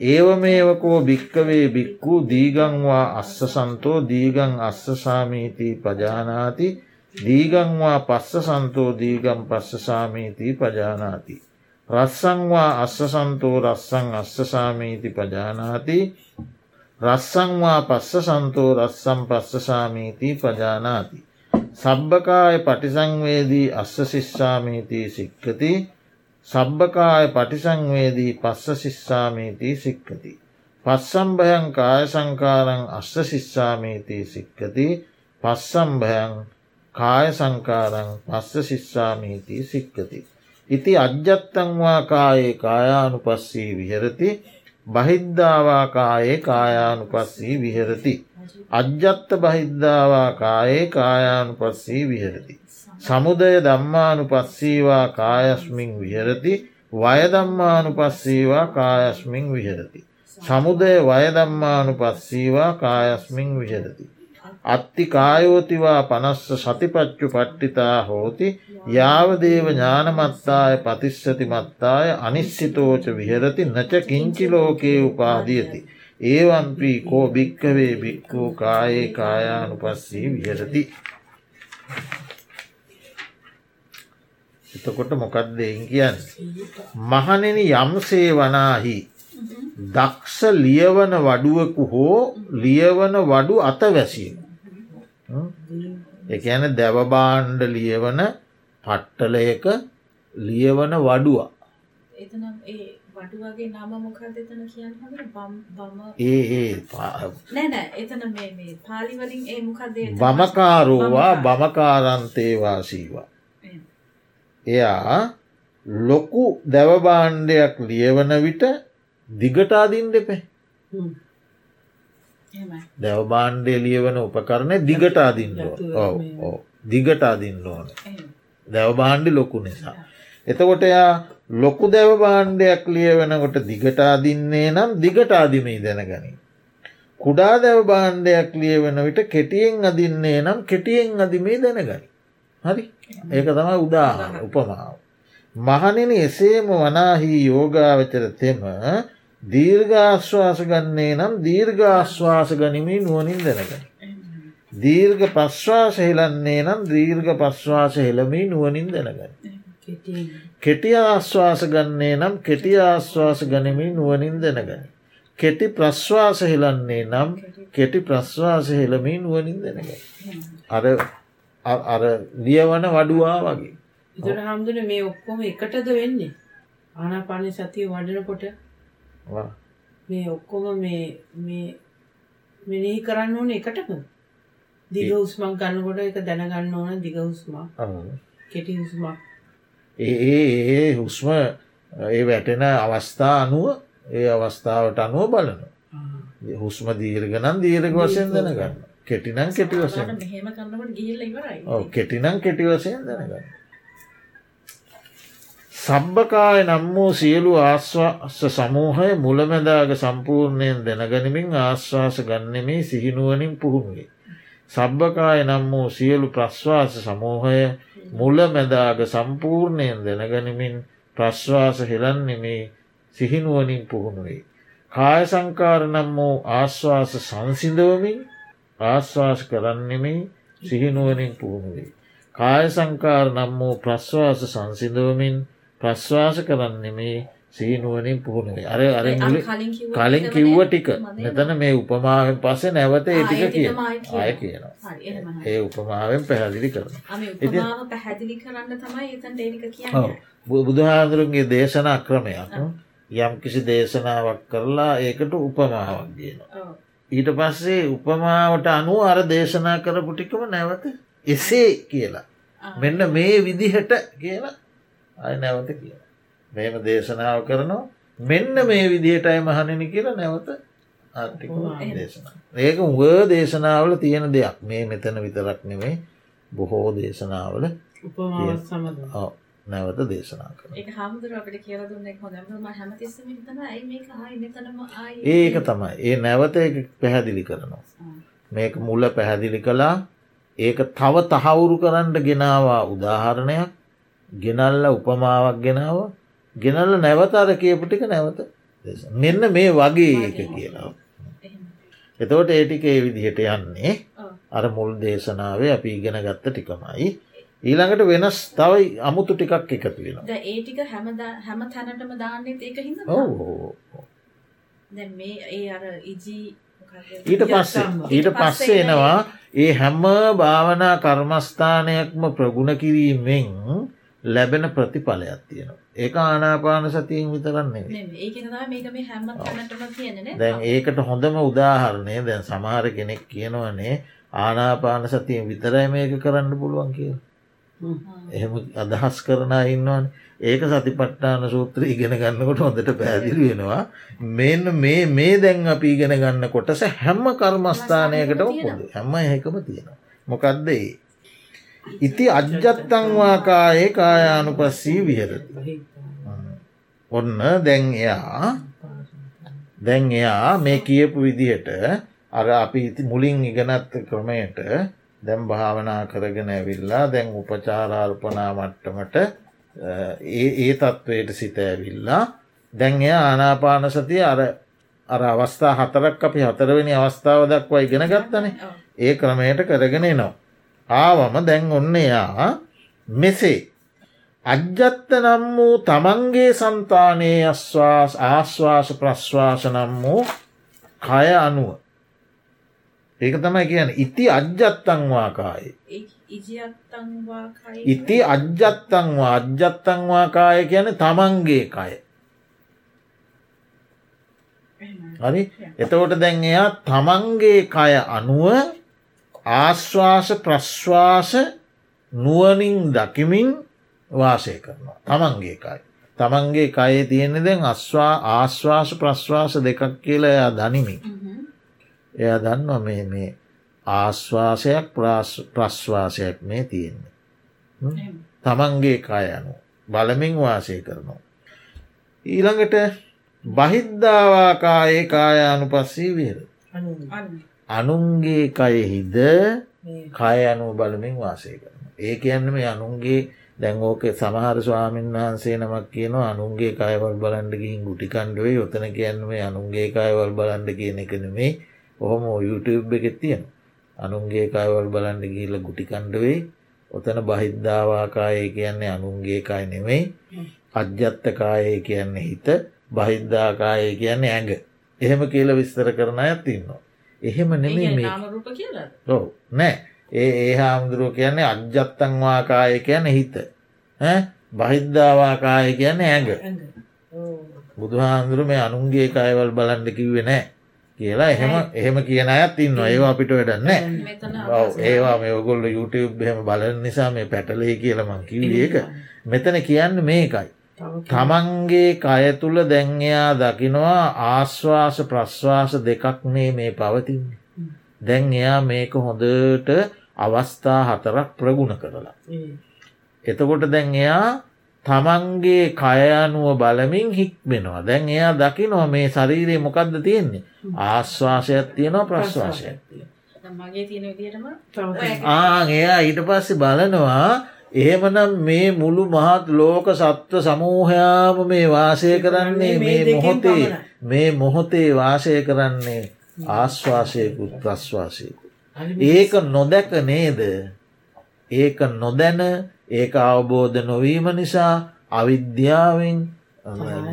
S1: ඒවමේවකෝ භික්කවේ බික්කු දීගංවා අස්ස සන්තෝ දීගං අස්සසාමීතිී පජානාති දීගංවා පස්ස සන්තෝ දීගම් පස්ස සාමීතිී පජානාති. රස්සංවා අස්ස සන්තෝ රස්සං අස්ස සාමීති පජානාති රස්සංවා පස්ස සන්තෝ රස්සම් පස්ස සාමීතිී පජානාති. සබ්භකාය පටිසංවේදී අස්ස ශිස්සාමීතිී සික්කති සබ්භකාය පටිසංවේදී පස්ස ශිස්සාමීතිී සික්කති. පස්සම්භයන් කාය සංකාරං අස්ස ශිස්සාමීතිී සික්කති පස්සම්භයන් කාය සංකාරං පස්ස ශිස්සාමීතිී සික්කති. ඉති අජ්ජත්තංවා කායේ කායානු පස්සී විහරති බහිද්ධාවා කායේ කායානු පස්සී විහරති. අජ්ජත්ත බහිද්ධාවා කායේ කායානු පස්සී විහරති. සමුදය දම්මානු පස්සීවා කායස්මින් විහරති වයදම්මානු පස්සීවා කායස්මින් විහරති. සමුදය වයදම්මානු පස්සීවා කායස්මින් විහරති. අත්ති කායෝතිවා පනස්ස සතිපච්චු පට්ටිතා හෝති යාවදේව ඥානමත්තාය පතිස්සති මත්තාය අනිශ්සිතෝච විහරති නච කිංචිලෝකයේ උපාදියති. ඒවන්පී කෝ භික්කවේ භික්කූ කායේ කායානු පස්සී විහරති. එතකොට මොකක්ද එන් කියන්න. මහනෙන යම්සේ වනාහි දක්ෂ ලියවන වඩුවකු හෝ ලියවන වඩු අතවැසිය. එකන දැවබාණ්ඩ ලියවන පට්ටලයක ලියවන වඩුවා.
S2: වඩුවගේ නම මොකක්ද එතන කියන්න
S1: ඒ ඒ
S2: නෑ එතන මේ පාලිවලින් ඒ මොකක්ද
S1: බමකාරෝවා බමකාරන්තේවාසීවා. එයා ලොකු දැවබාණ්ඩයක් ලියවන විට දිගටාදින් දෙපේ දැවබාණ්ඩය ලියවන උපකරණය දිගටාදින්න දිගටාදින්න ඕන. දැවබාණ්ඩි ලොකු නිසා. එතකොට එයා ලොකු දැවබාණ්ඩයක් ලියවෙනකොට දිගටාදින්නේ නම් දිගටාදිමී දැනගනී. කුඩා දැව බාණ්ඩයක් ලියවෙන විට කෙටියෙන් අදින්නේ නම් කෙටියෙන් අදිමේ දැනගනි. හරි ඒක තමයි උදාහරණ උපමාව. මහනෙන එසේම වනාහි යෝගාවචර තෙම දීර්ඝාශ්වාස ගන්නේ නම් දීර්ඝාශ්වාස ගනිමින් නුවනින් දැනගනි. දීර්ඝ පශ්වාස හෙලන්නේ නම් දීර්ඝ පශ්වාස හෙළමී නුවනින් දැනගනි. කෙටි ආශ්වාස ගන්නේ නම් කෙටි ආශ්වාස ගනිමින් නුවනින් දැනගනි. කෙටි ප්‍රශ්වාස හෙලන්නේ නම් කෙටි ප්‍රශ්වාස හෙළමී නුවනින් දැනග. අර අර ලියවන වඩුවා වගේ.
S3: ඉතුර හාමුදුන මේ ඔක්කොම එකටද වෙන්නේ? ආනාපානය සතිය වඩනකොට මේ ඔක්කොම මේ මේ මෙනෙහි කරන්න ඕන එකටම? දිග උස්මක් ගන්නකොට එක දැනගන්න ඕන දිග උස්මක් කෙටි උස්මක්
S1: ඒ ඒ හුස්ම ඒ වැටෙන අවස්ථා අනුව ඒ අවස්ථාවට අනුව බලන හුස්ම දීර්ගනන් දීර්ග වශයෙන් දැනගන්න කෙටිනම් කෙටි වශයෙන් කෙටිනම් කෙටි වශයෙන් දැනගන්න සබ්භකාය නම් වූ සියලු ආශ්වාස සමූහය මුලමැදාග සම්පූර්ණයෙන් දැනගනිමින් ආශ්වාස ගන්නෙමේ සිහිනුවනින් පුහුණුවේ. සබ්භකාය නම් වූ සියලු ප්‍රශ්වාස සමූහය මුලමැදාග සම්පූර්ණයෙන් දැනගනිමින් ප්‍රශ්වාස හෙලන්නෙමේ සිහිනුවනින් පුහුණුවේ. කාය සංකාර නම් වූ ආශ්වාස සංසිඳවමින් ආශ්වාස කරන්නෙමේ සිහිනුවනින් පුහුණුවේ. කාය සංකාර නම් වූ ප්‍රශ්වාස සංසිඳවමින් ප්‍රශ්වාස කරන්නෙමේ සීනුවනින් පුහුණුවේ අර අර කලින් කිව්ව ටික මෙතන මේ උපමාවෙන් පස්සේ නැවත ඒ ටික කිය ආය කියනවා. ඒ උපමාවෙන් පැහැදිලි කරන බුදුහාදුරුන්ගේ දේශනා ක්‍රමයක්. යම් කිසි දේශනාවක් කරලා ඒකට උපමාවක් කියන. ඊට පස්සේ උපමාවට අනුව අර දේශනා කරපු ටිකම නැවත එසේ කියලා. මෙන්න මේ විදිහට කියලා අය නැවත කියලා. මෙම දේශනාව කරනවා. මෙන්න මේ විදිහටයි මහණනි කියලා නැවත ආර්ථික දේශනා. ඒක උව දේශනාවල තියෙන දෙයක්. මේ මෙතන විතරක් නෙමේ බොහෝ දේශනාවල නැවත දේශනා කර ඒක තමයි. ඒ නැවත පැහැදිලි කරනවා. මේක මුල්ල පැහැදිලි කලා ඒක තව තහවුරු කරන්න ගෙනවා උදාහරණයක්. ගෙනල්ල උපමාවක් ගෙනාව. ගෙනල්ල නැවත අර කියපු ටික නැවත මෙන්න මේ වගේ ඒක කියනවා. එතවට ඒටික ඒ විදිහට යන්නේ. අර මුල් දේශනාවේ අපි ඉගෙන ගත්ත ටිකමයි. ඊළඟට වෙනස් තවයි අමුතු ටිකක් එකතු වෙන.
S2: ඒ ටික හැම හැම තැනටම දාන්නෙත් ඒක හිද මේ ඒ අර ඉජී
S1: ඊට පස්සේ ඊට පස්සේ එනවා. ඒ හැම භාවනා කර්මස්ථානයක්ම ප්‍රගුණ කිරීමෙන් ලැබෙන ප්‍රතිඵලයක් තියෙනවා. ඒ ආනාපාන සතියෙන් විතරන්නේ දැන් ඒකට හොඳම උදාහරණය දැන් සමහර කෙනෙක් කියනවනේ ආනාපාන සතියෙන් විතරයි මේක කරන්න පුළුවන් කිය. එහෙම අදහස් කරන ඉන්නවන් ඒක සතිපට්ටාන සූත්‍ර ඉගෙන ගන්නකොට හොඳට පැදිලි වෙනවා මෙන්න මේ මේ දැන් අපි ඉගෙන ගන්න කොටස හැම්ම කර්මස්ථානයකට පොද හැම එකම තියෙනවා. මොකක්ද ඒ ඉති අජ්ජත්තංවාකායේ කායානුපස්සී විහරති. ඔන්න දැන් එයා දැන් එයා මේ කියපු විදිහට අර අපි ඉති මුලින් ඉගෙනත් ක්‍රමයට දැම් භාවනා කරගෙන ඇවිල්ලා දැන් උපචාරාර්පනා මට්ටමට ඒ තත්ත්වයට සිත ඇවිල්ලා දැන් එය ආනාපාන සතිය අර අර අවස්ථා හතරක් අපි හතරවෙනි අවස්ථාව දක්වා ඉගෙන ගත්තනේ ඒ ක්‍රමයට කරගෙන නවා. ආවම දැන් ඔන්න එයා මෙසේ. අජ්ජත්ත නම් වූ තමන්ගේ සන්තානයේ අස්වාස් ආශ්වාස ප්‍රශ්වාස නම් වූ කය අනුව. ඒක තමයි කියන ඉති අජ්ජත්තංවාකාය. ඉති අජ්ජත්තංවා අජ්ජත්තංවාකාය කියන තමන්ගේ කය. හරි එතකොට දැන් එයා තමන්ගේ කය අනුව ආශ්වාස ප්‍රශ්වාස නුවනින් දකිමින් වාසය කරනවා. තමන්ගේ කයි. තමන්ගේ කයේ තියෙන දැන් අස්වා ආශ්වාස ප්‍රශ්වාස දෙකක් කියල එයා දනිමින්. එයා දන්නවා මේ මේ ආශ්වාසයක් ප්‍රශ්වාසයක් මේ තියෙන්නේ. තමන්ගේ කය අනු බලමින් වාසය කරනවා. ඊළඟට බහිද්ධාවාකායේ කාය අනුපස්සී විර. අනුන්ගේ කයෙහිද කය අනුව බලමින් වාසය කරන. ඒ කියන්න මේ අනුන්ගේ දැංගෝක සමහර ස්වාමීන් වහන්සේ නමක් කියනවා අනුන්ගේ කයවල් බලන්ඩගින් ගුටිකණ්ඩුවේ යොතන කියන්න මේ අනුන්ගේ කයවල් බලන්ඩ කියන එක නෙමේ ඔහොම YouTube එකෙත් තියෙන. අනුන්ගේ කයවල් බලන්ඩ ගීල ගුටිකණ්ඩුවේ ඔතන බහිද්ධාවාකාය කියන්නේ අනුන්ගේ කය නෙමෙයි. අජ්‍යත්තකායේ කියන්නේ හිත. බහිද්ධාකාය කියන්නේ ඇඟ. එහෙම කියල විස්තර කරන අයත් ඉන්නවා. එහෙම නෙමේ ඔව. නෑ. ඒ ඒ හාමුදුරුව කියන්නේ අජ්ජත්තංවාකාය කියන හිත. බහිද්ධාවාකාය කියන ඇඟ. බුදුහාන්දුරු මේ අනුන්ගේ කයවල් බලන්ඩ කිව්වෙ නෑ කියලා එහෙම එහෙම කියන අයත් ඉන්න ඒවා අපිට වැඩන්න ඒවා මේ ඔගොල්ල YouTube එහෙම බලන නිසා මේ පැටලේ කියලමං කිව්වේ ඒක. මෙතන කියන්න මේකයි. තමන්ගේ කය තුළ දැන්යා දකිනවා ආශ්වාස ප්‍රශ්වාස දෙකක්නේ මේ පවතින්නේ. දැන් එයා මේක හොඳට අවස්ථා හතරක් ප්‍රගුණ කරලා. එතකොට දැන් එයා තමන්ගේ කයනුව බලමින් හික්මෙනවා. දැන් එයා දකිනවා මේ ශරීරයේ මොකක්ද තියෙන්නේ? ආශ්වාසයක් තියෙනවා ප්‍රශ්වාසයක් තියෙන එයා ඊට පස්සේ බලනවා එහෙමනම් මේ මුළු මහත් ලෝක සත්ව සමූහයාම මේ වාසය කරන්නේ මේ මොහොතේ. මේ මොහොතේ වාසය කරන්නේ ආශ්වාසයකුත් ප්‍රශ්වාසයකු. ඒක නොදැක නේද? ඒක නොදැන ඒක අවබෝධ නොවීම නිසා අවිද්‍යාවෙන්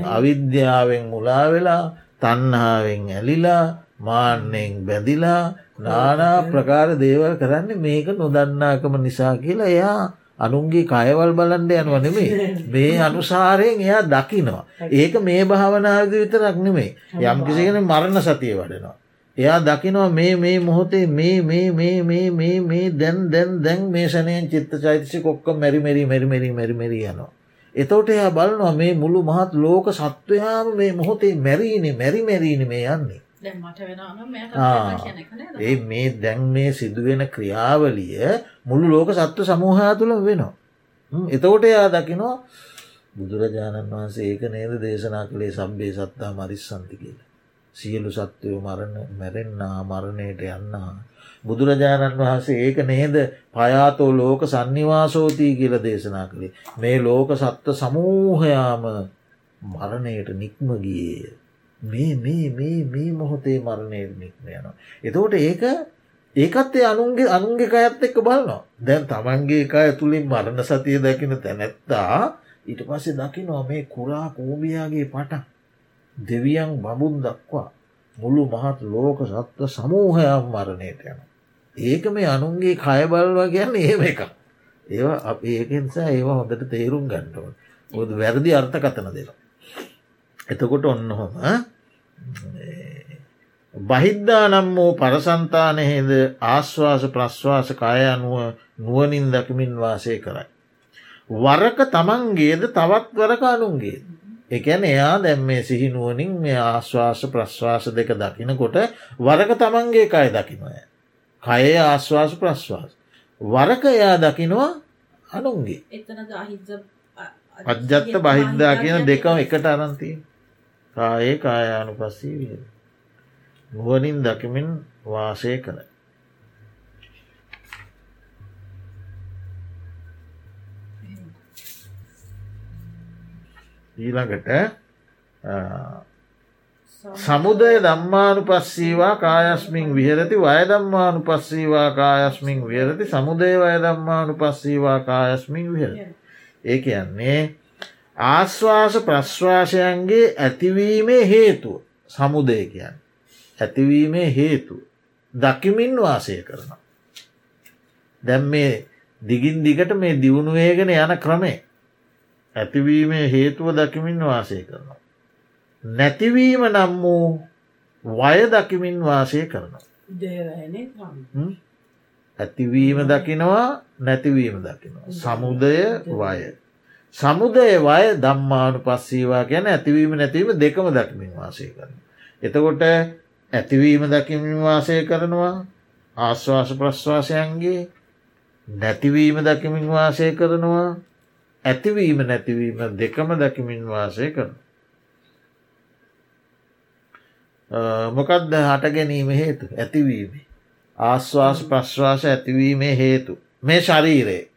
S1: අවිද්‍යාවෙන් මුලා වෙලා තන්හාාවෙන් ඇලිලා මාන්නෙන් බැඳිලා නානා ප්‍රකාර දේවල් කරන්න මේක නොදන්නාකම නිසා කියලා එයා අනුන්ගේ කයවල් බලන්ඩ යනුව නෙමේ මේ අනුසාරයෙන් එයා දකිනවා. ඒක මේ භාවනාද විතරක් නෙමේ යම් කිසිගෙන මරණ සතිය වඩනවා. එයා දකිනවා මේ මේ මොහොතේ මේ මේ මේ මේ මේ මේ දැන් දැන් දැන් මේ සනයෙන් චිත්ත චෛතසි කොක්ක මැරිමරි මැරිමරි මැරිමරි යනවා. එතෝට එයා බලනවා මේ මුළු මහත් ලෝක සත්වයාම මේ මොහොතේ මැරීනේ මැරි මැරීණ මේ යන්නේ. ඒ මේ දැන් මේ සිදුවෙන ක්‍රියාවලිය මුළු ලෝක සත්ව සමූහා තුළ වෙනවා. එතකොට එයා දකිනවා බුදුරජාණන් වහන්සේ ඒක නේද දේශනා කළේ සබ්බේ සත්තා මරිස්සන්ති කියල. සියලු සත්වයෝ මරණ මැරෙන්න්නා මරණයට යන්නා. බුදුරජාණන් වහන්සේ ඒක නේද පයාතෝ ලෝක සන්නිවාසෝතිී කියල දේශනා කළේ. මේ ලෝක සත්ව සමූහයාම මරණයට නික්ම ගියේය. මේ මේ මේ මේ මොහොතේ මරණය නික්ම යනවා. එතකොට ඒක ඒකත් ඒ අනුන්ගේ අනුන්ගේ කයත් එක්ක බලනවා දැන් තමන්ගේ කය තුළින් මරණ සතිය දැකින තැනැත්තා ඊට පස්සේ දකිනවා මේ කුරා කෝමියාගේ පට දෙවියන් බබුන් දක්වා මුළු මහත් ලෝක සත්ව සමූහයක් මරණයට යන. ඒක මේ අනුන්ගේ කය බලවා කියන්න ඒම එක. ඒවා අප ඒකෙන්සා ඒවා හොඳට තේරුම් ගන්නටව. ඔද වැරදි අර්ථකතන දෙනවා. එතකොට ඔන්න හොම බහිද්ධා නම් වූ පරසන්තානයේද ආශ්වාස ප්‍රශ්වාස කාය අනුව නුවනින් දකිමින් වාසය කරයි. වරක තමන්ගේද තවත් වරක අනුන්ගේ. එකැන එයා දැම් මේ සිහිනුවනින් මේ ආශ්වාස ප්‍රශ්වාස දෙක දකිනකොට වරක තමන්ගේ කය දකිනොය. කයේ ආශ්වාස ප්‍රශ්වාස. වරක එයා දකිනවා අනුන්ගේ. අජ්ජත්ත බහිද්දා කියන දෙකම එකට අරන්තිය. කායේ කායානු පස්සී විය. නුවනින් දකිමින් වාසය කළ. ඊළඟට සමුදය දම්මානු පස්සීවා කායස්මින් විහරති වය දම්මානු පස්සීවා කායස්මින් විහරති සමුදය වය දම්මානු පස්සීවා කායස්මින් විහර. ඒ කියන්නේ ආශ්වාස ප්‍රශ්වාසයන්ගේ ඇතිවීමේ හේතුව සමුදය කියන්න. ඇතිවීමේ හේතු දකිමින් වාසය කරනවා. දැම් මේ දිගින් දිගට මේ දියුණුවේගෙන යන ක්‍රමේ ඇතිවීමේ හේතුව දකිමින් වාසය කරනවා. නැතිවීම නම් වූ වය දකිමින් වාසය කරනවා. ඇතිවීම දකිනවා නැතිවීම දකිනවා. සමුදය වය. සමුදය වය දම්මානු පස්සීවා ගැන ඇතිවීම නැතිවීම දෙකම දකිමින් වාසය කරන. එතකොට ඇතිවීම දකිමින් වාසය කරනවා ආශ්වාස ප්‍රශ්වාසයන්ගේ නැතිවීම දකිමින් වාසය කරනවා ඇතිවීම නැතිවීම දෙකම දකිමින් වාසය කරන. මොකක්ද හට ගැනීම හේතු ඇතිවීම. ආශ්වාස ප්‍රශ්වාස ඇතිවීමේ හේතු. මේ ශරීරයේ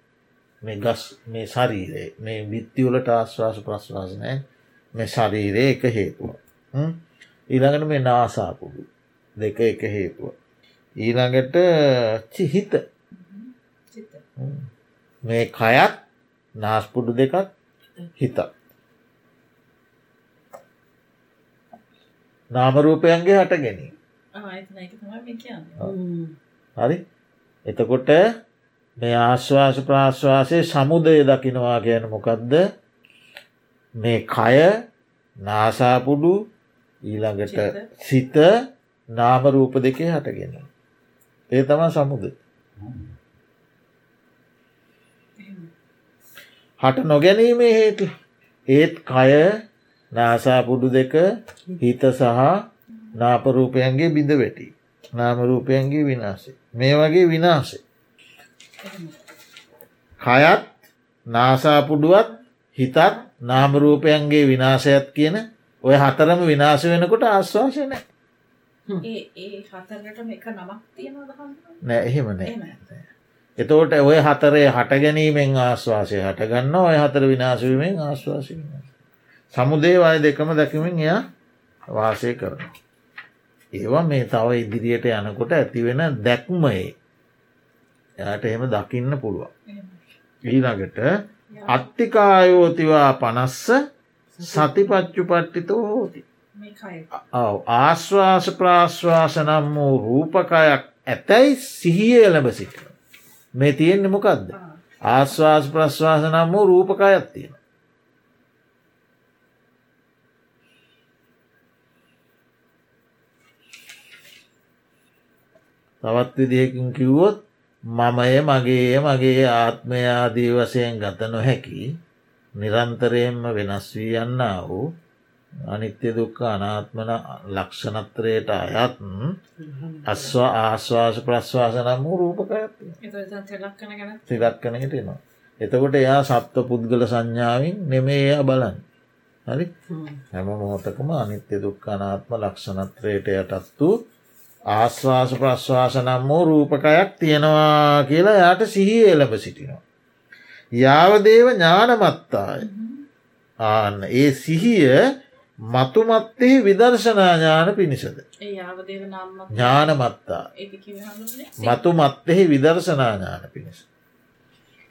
S1: මේ ගස් මේ ශරීරයේ මේ බිත්තිවලට ආශ්වාස ප්‍රශ්වාසනය මේ ශරීරය එක හේතුව. ඊළඟට මේ නාසාපුඩු දෙක එක හේතුව. ඊළඟට චිහිත මේ කයත් නාස්පුඩු දෙකත් හිතත්. නාමරූපයන්ගේ හට ගැනීම. හරි එතකොට මේ ආශ්වාස ප්‍රාශ්වාසය සමුදය දකිනවා කියන මොකක්ද මේ කය නාසාපුඩු ඊළඟට සිත නාමරූප දෙකේ හටගෙන. ඒ තම සමුද. හට නොගැනීමේ හේතු ඒත් කය නාසාපුඩු දෙක හිත සහ නාපරූපයන්ගේ බිඳ වැටි. නාමරූපයන්ගේ විනාසේ. මේ වගේ විනාසේ. කයත් නාසාපුඩුවත් හිතත් නාමරූපයන්ගේ විනාශයත් කියන ඔය හතරම විනාශ වෙනකොට ආශ්වාසය නෑ නෑ එහෙම නෑ එතෝට ඔය හතරේ හට ගැනීමෙන් ආශ්වාසය හටගන්න ඔය හතර විනාශවීමෙන් ආශ්වාසය සමුදේ අය දෙකම දැකමින් එයා වාසය කරන. ඒවා මේ තව ඉදිරියට යනකොට ඇතිවෙන දැක්මයේ එයාට එහෙම දකින්න පුළුවන්. ඊළඟට අත්තිකායෝතිවා පනස්ස සතිපච්චු පට්ටිතෝ හෝති. ආශ්වාස ප්‍රාශ්වාස නම් වූ රූපකයක් ඇතැයි සිහිය එළඹ සිටින. මේ තියෙන්නේ මොකක්ද. ආශ්වාස ප්‍රශ්වාස නම් වූ රූපකයක් තියෙන. තවත් විදිහකින් කිව්වොත් මමය මගේ මගේ ආත්මයාදී වසයෙන් ගත නොහැකි නිරන්තරයෙන්ම වෙනස් වී යන්න වූ අනිත්‍ය දුක්ක අනාත්මන ලක්ෂණත්‍රයට අයත් අස්ව ආශ්වාස ප්‍රශ්වාස නම් වූ රූපකඇත් තිලක්කනයට එනවා. එතකොට එයා සත්ව පුද්ගල සංඥාවෙන් නෙමේ එයා බලන්. හරි හැම මොහොතකම අනිත්‍ය දුක්ක අනාත්ම ලක්ෂණත්‍රයට යටත් වූ ආශ්වාස ප්‍රශ්වාස නම් වූ රූපකයක් තියෙනවා කියලා යායට සිහිය එළඹ සිටිනවා. යාවදේව ඥානමත්තාය ආන්න ඒ සිහිය මතුමත්තෙහි විදර්ශනාඥාන පිණිසද.
S2: ඒ යාවදේව නම්ම
S1: ඥානමත්තා මතුමත්තෙහි විදර්ශනාඥාන පිණිස.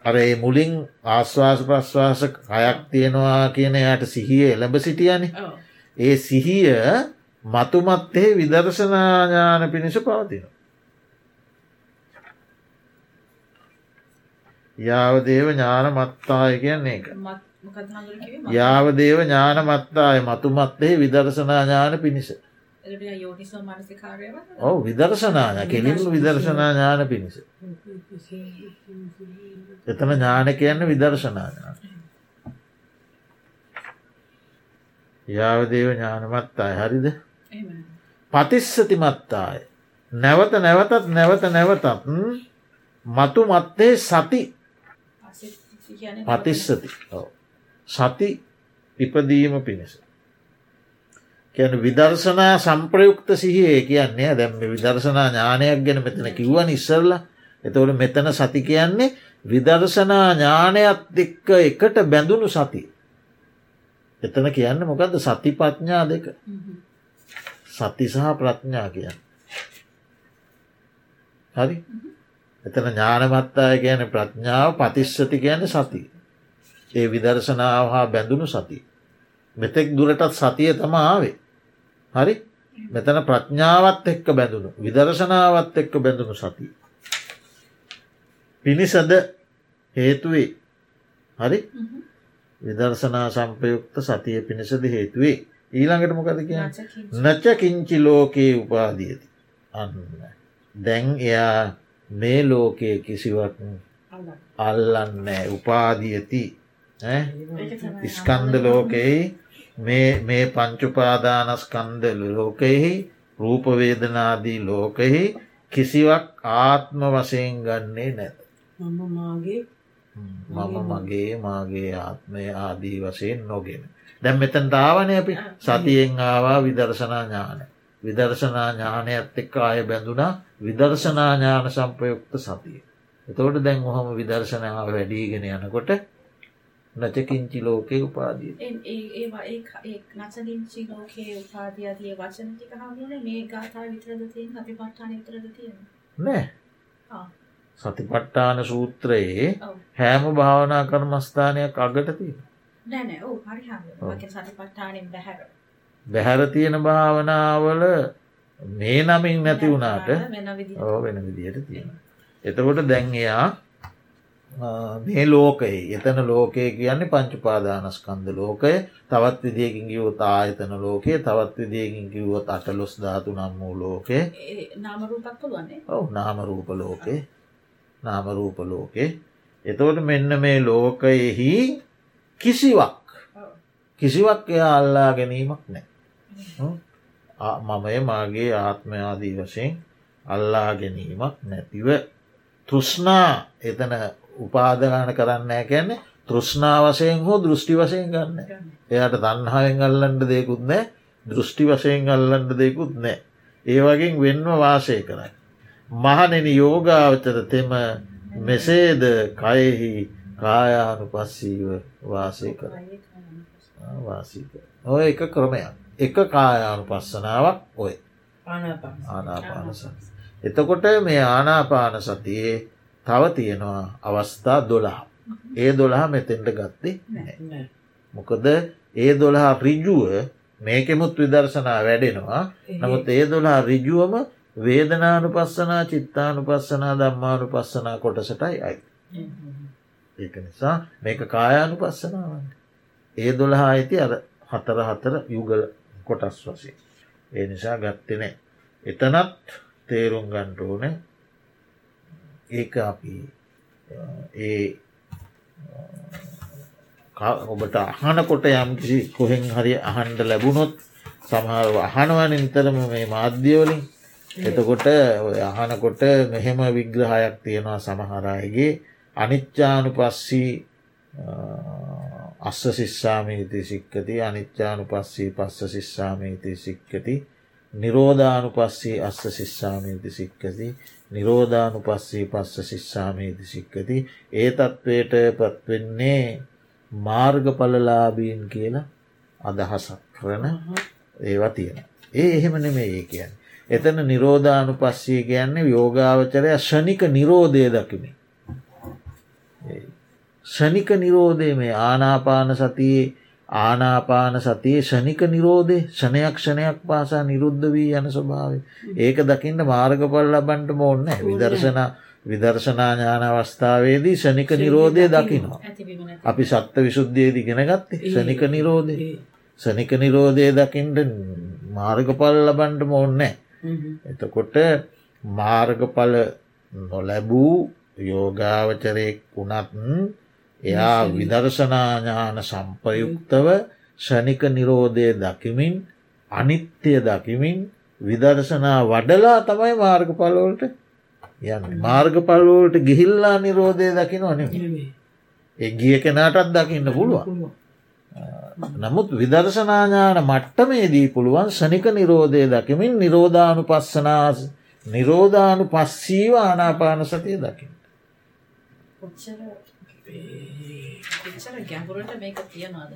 S1: අර ඒ මුලින් ආශ්වාස ප්‍රශ්වාස කයක් තියෙනවා කියන යට සිහිය එළඹ සිටියන ඒ සිහිය මතුමත්තෙහි විදර්ශනාඥාන පිණිස පවතින. යාවදේව ඥාන මත්තාය කියන්නේ එක. යාවදේව ඥානමත්තාය මතුමත්තෙහි විදර්ශනා ඥාන පිණිස. ඔව විදර්ශනාඥ කෙලින්ම විදර්ශනා ඥාන පිණිස. එතන ඥාන කියන්න විදර්ශනාඥාන. යාවදේව ඥානමත්තාය හරිද.
S2: එහෙම
S1: පතිස්සති මත්තාය. නැවත නැවතත් නැවත නැවතත් මතු මත්තේ සති පතිස්සති ඔව්. සති ඉපදීම පිණිස. කියන විදර්ශනා සම්ප්‍රයුක්ත සිහියේ කියන්නේ දැම් විදර්ශනා ඥානයක් ගැන මෙතන කිව්වන් ඉස්සරල එතවට මෙතන සති කියන්නේ විදර්ශනා ඥානයත් එක්ක එකට බැඳුණු සති. එතන කියන්න මොකක්ද සති පඥා දෙක සති සහ ප්‍රඥා කියන්න. හරි එතන ඥානමත්තාය කියන ප්‍රඥාව පතිස්සති කියන සති. ඒ විදර්ශනාව හා බැඳුණු සති. මෙතෙක් දුරටත් සතිය තම ආවේ. හරි? මෙතන ප්‍රඥාවත් එක්ක බැඳුණු විදර්ශනාවත් එක්ක බැඳුණු සති. පිණිසද හේතුවේ? හරි? විදර්ශනා සම්පයුක්ත සතිය පිණිසද හේතුවේ? ඊළඟට මොකද කිය නච කිංචි ලෝකයේ උපාදියති. අන්න. දැන් එයා මේ ලෝකයේ කිසිවක් අල්ලන්න. උපාදියති ස්කන්ද ලෝකෙහි මේ පංචුපාදානස්කන්ද ලෝකෙහි රූපවේදනාදී ලෝකෙහි කිසිවක් ආත්ම වශයෙන් ගන්නේ නැත.
S3: මම මාගේ
S1: මගේ ආත්මය ආදී වශයෙන් නොගෙන. දැම් මෙතන් දාවනය අපි සතියෙන් ආවා විදර්ශනා ඥාන. විදර්ශනා ඥානයත් එක්ක අය බැඳුනා විදර්ශනා ඥාන සම්පයුක්ත සතිය. එතවට දැන් ඔහොම විදර්ශනාව වැඩීගෙන යනකොට නචකින්චි ලෝකයේ උපාදිය.
S2: නචලින්චි ලෝකයේ උපාධියතිය වචන ටික හමුණේ මේ ගාථා විතරද තියෙන අපි පට්ටාන විතරද තියෙන
S1: නෑ.
S2: ආ.
S1: සතිපට්ටාන සූත්‍රයේ හෑම භාවනා කර්මස්ථානයක් අගට තියෙන.
S2: නෑ ඔව් හරි සතිපට්ඨානෙන් බැහැර.
S1: බැහැර තියෙන භාවනාවල මේ නමින් නැති වුණාට
S2: වෙන විදිහට.
S1: ඕ තියෙන. එතකොට දැන් එයා මේ ලෝකයේ එතන ලෝකය කියන්නේ පංචුපාදානස්කන්ද ලෝකය. තවත් විදියකින් කිව්වොත් ආයතන ලෝකයේ තවත් විදියකින් කිව්වොත් අටලොස් ධාතු නම් වූ ලෝකේ
S2: ඒ නාම රූපක් පුළුවන්නේ?
S1: ඔව නාමරූප ලෝකේ නාමරූප ලෝකේ එතවට මෙන්න මේ ලෝකයෙහි කිසිවක් කිසිවක් එයා අල්ලා ගැනීමක් නෑ මමය මාගේ ආත්මයාදී වශයෙන් අල්ලා ගැනීමක් නැතිව තෘෂ්නා එතන උපාදගාන කරන්න කැන්නේ තෘෂ්නා වශයෙන් හෝ දෘෂ්ටි වශයෙන් ගන්න. එයට තන්හායෙන් අල්ලන්ඩ දෙකුත් නෑ දෘෂ්ටි වශයෙන් අල්ලන්ඩ දෙකුත් නෑ ඒ වගේ වෙන්ව වාසය කරයි. මහනෙන යෝගාවචර තෙම මෙසේද කයෙහි කායානු පස්සීව වාසය කර. වාසීක ඔය එක ක්‍රමයක්. එක කායානු පස්සනාවක් ඔය.
S3: ආනාපාන
S1: ආනාපානස. එතකොට මේ ආනාපාන සතියේ තව තියෙනවා අවස්ථා දොළහ. ඒ දොළහ මෙතෙන්ට ගත්තේ මොකද ඒ දොළහා රිජුව මේකෙමුත් විදර්ශනා වැඩෙනවා නමුත් ඒ දොලා රිජුවම වේදනානු පස්සනා චිත්තානු පස්සනා දම්මානු පස්සනා කොටසටයි අයි. ඒක නිසා මේක කායානු පස්සනාවන්න. ඒ දොළහා ඇති අර හතර හතර යුගල කොටස් වසේ. ඒ නිසා ගත්තනේ. එතනත් තේරුම් ගන්ටෝනේ ඒ අපි ඒ ඔබට අහනකොට යම් කිසි කොහෙන් හරි අහන්ඩ ලැබුණොත් සමහර අහනවන නිතරම මේ මාධ්‍යවලින් එතකොට ඔය අහනකොට මෙහෙම විග්‍රහයක් තියෙනවා සමහරයගේ අනිච්චානු පස්සී අස්ස සිස්සාමීති සික්කති අනිච්චානු පස්සී පස්ස සිස්සාමීති සික්කති. නිරෝධානු පස්සී අස්ස සිස්සාමීති සික්කති නිරෝධානු පස්සී පස්ස සිස්සාමීති සික්කති ඒ තත්ත්වයට පත්වෙන්නේ මාර්ගඵලලාබීන් කියලා අදහසක්. කරන ඒවා තියෙන. ඒ එහෙම නෙමේ ඒ කියන්න. එතන නිරෝධානු පස්සය කියන්නේ යෝගාවචරය ෂණික නිරෝධය දකිමි. ෂණික නිරෝධය මේ ආනාපාන සතියේ ආනාපාන සතියේ ෂණික නිරෝධය ෂණයක් ෂණයක් පාසා නිරුද්ධ වී යන ස්වභාව. ඒක දකින්න මාර්ගපල් ලබන්ට මෝන්න විදර්ශන විදර්ශනා ඥාන අවස්ථාවේදී ෂණික නිරෝධය දකිනවා. අපි සත්ත විශුද්ධයේදී ගෙනගත්තේ ෂණික නිරෝධය. සනික නිරෝධය දකිින්ට මාර්ගපල් ලබන්ට ඕන්නෑ එතකොට මාර්ගඵල නොලැබූ යෝගාවචරයෙක් වුණත් එයා විදර්ශනාඥාන සම්පයුක්තව ෂණික නිරෝධය දකිමින් අනිත්‍යය දකිමින් විදර්ශනා වඩලා තමයි මාර්ගඵලෝල්ට යන්න. මාර්ගඵලෝල්ට ගිහිල්ලා නිරෝධය දකින අනෙ ගිය කෙනාටත් දකින්න පුළුවන්. නමුත් විදර්ශනාඥාන මට්ටමේදී පුළුවන් සනික නිරෝධය දකිමින් නිරෝධානු පස්සනා නිරෝධානු පස්සීව ආනාපාන සතිය දකිින්.
S2: කොච්චර ගැඹුරට මේක තියනවාද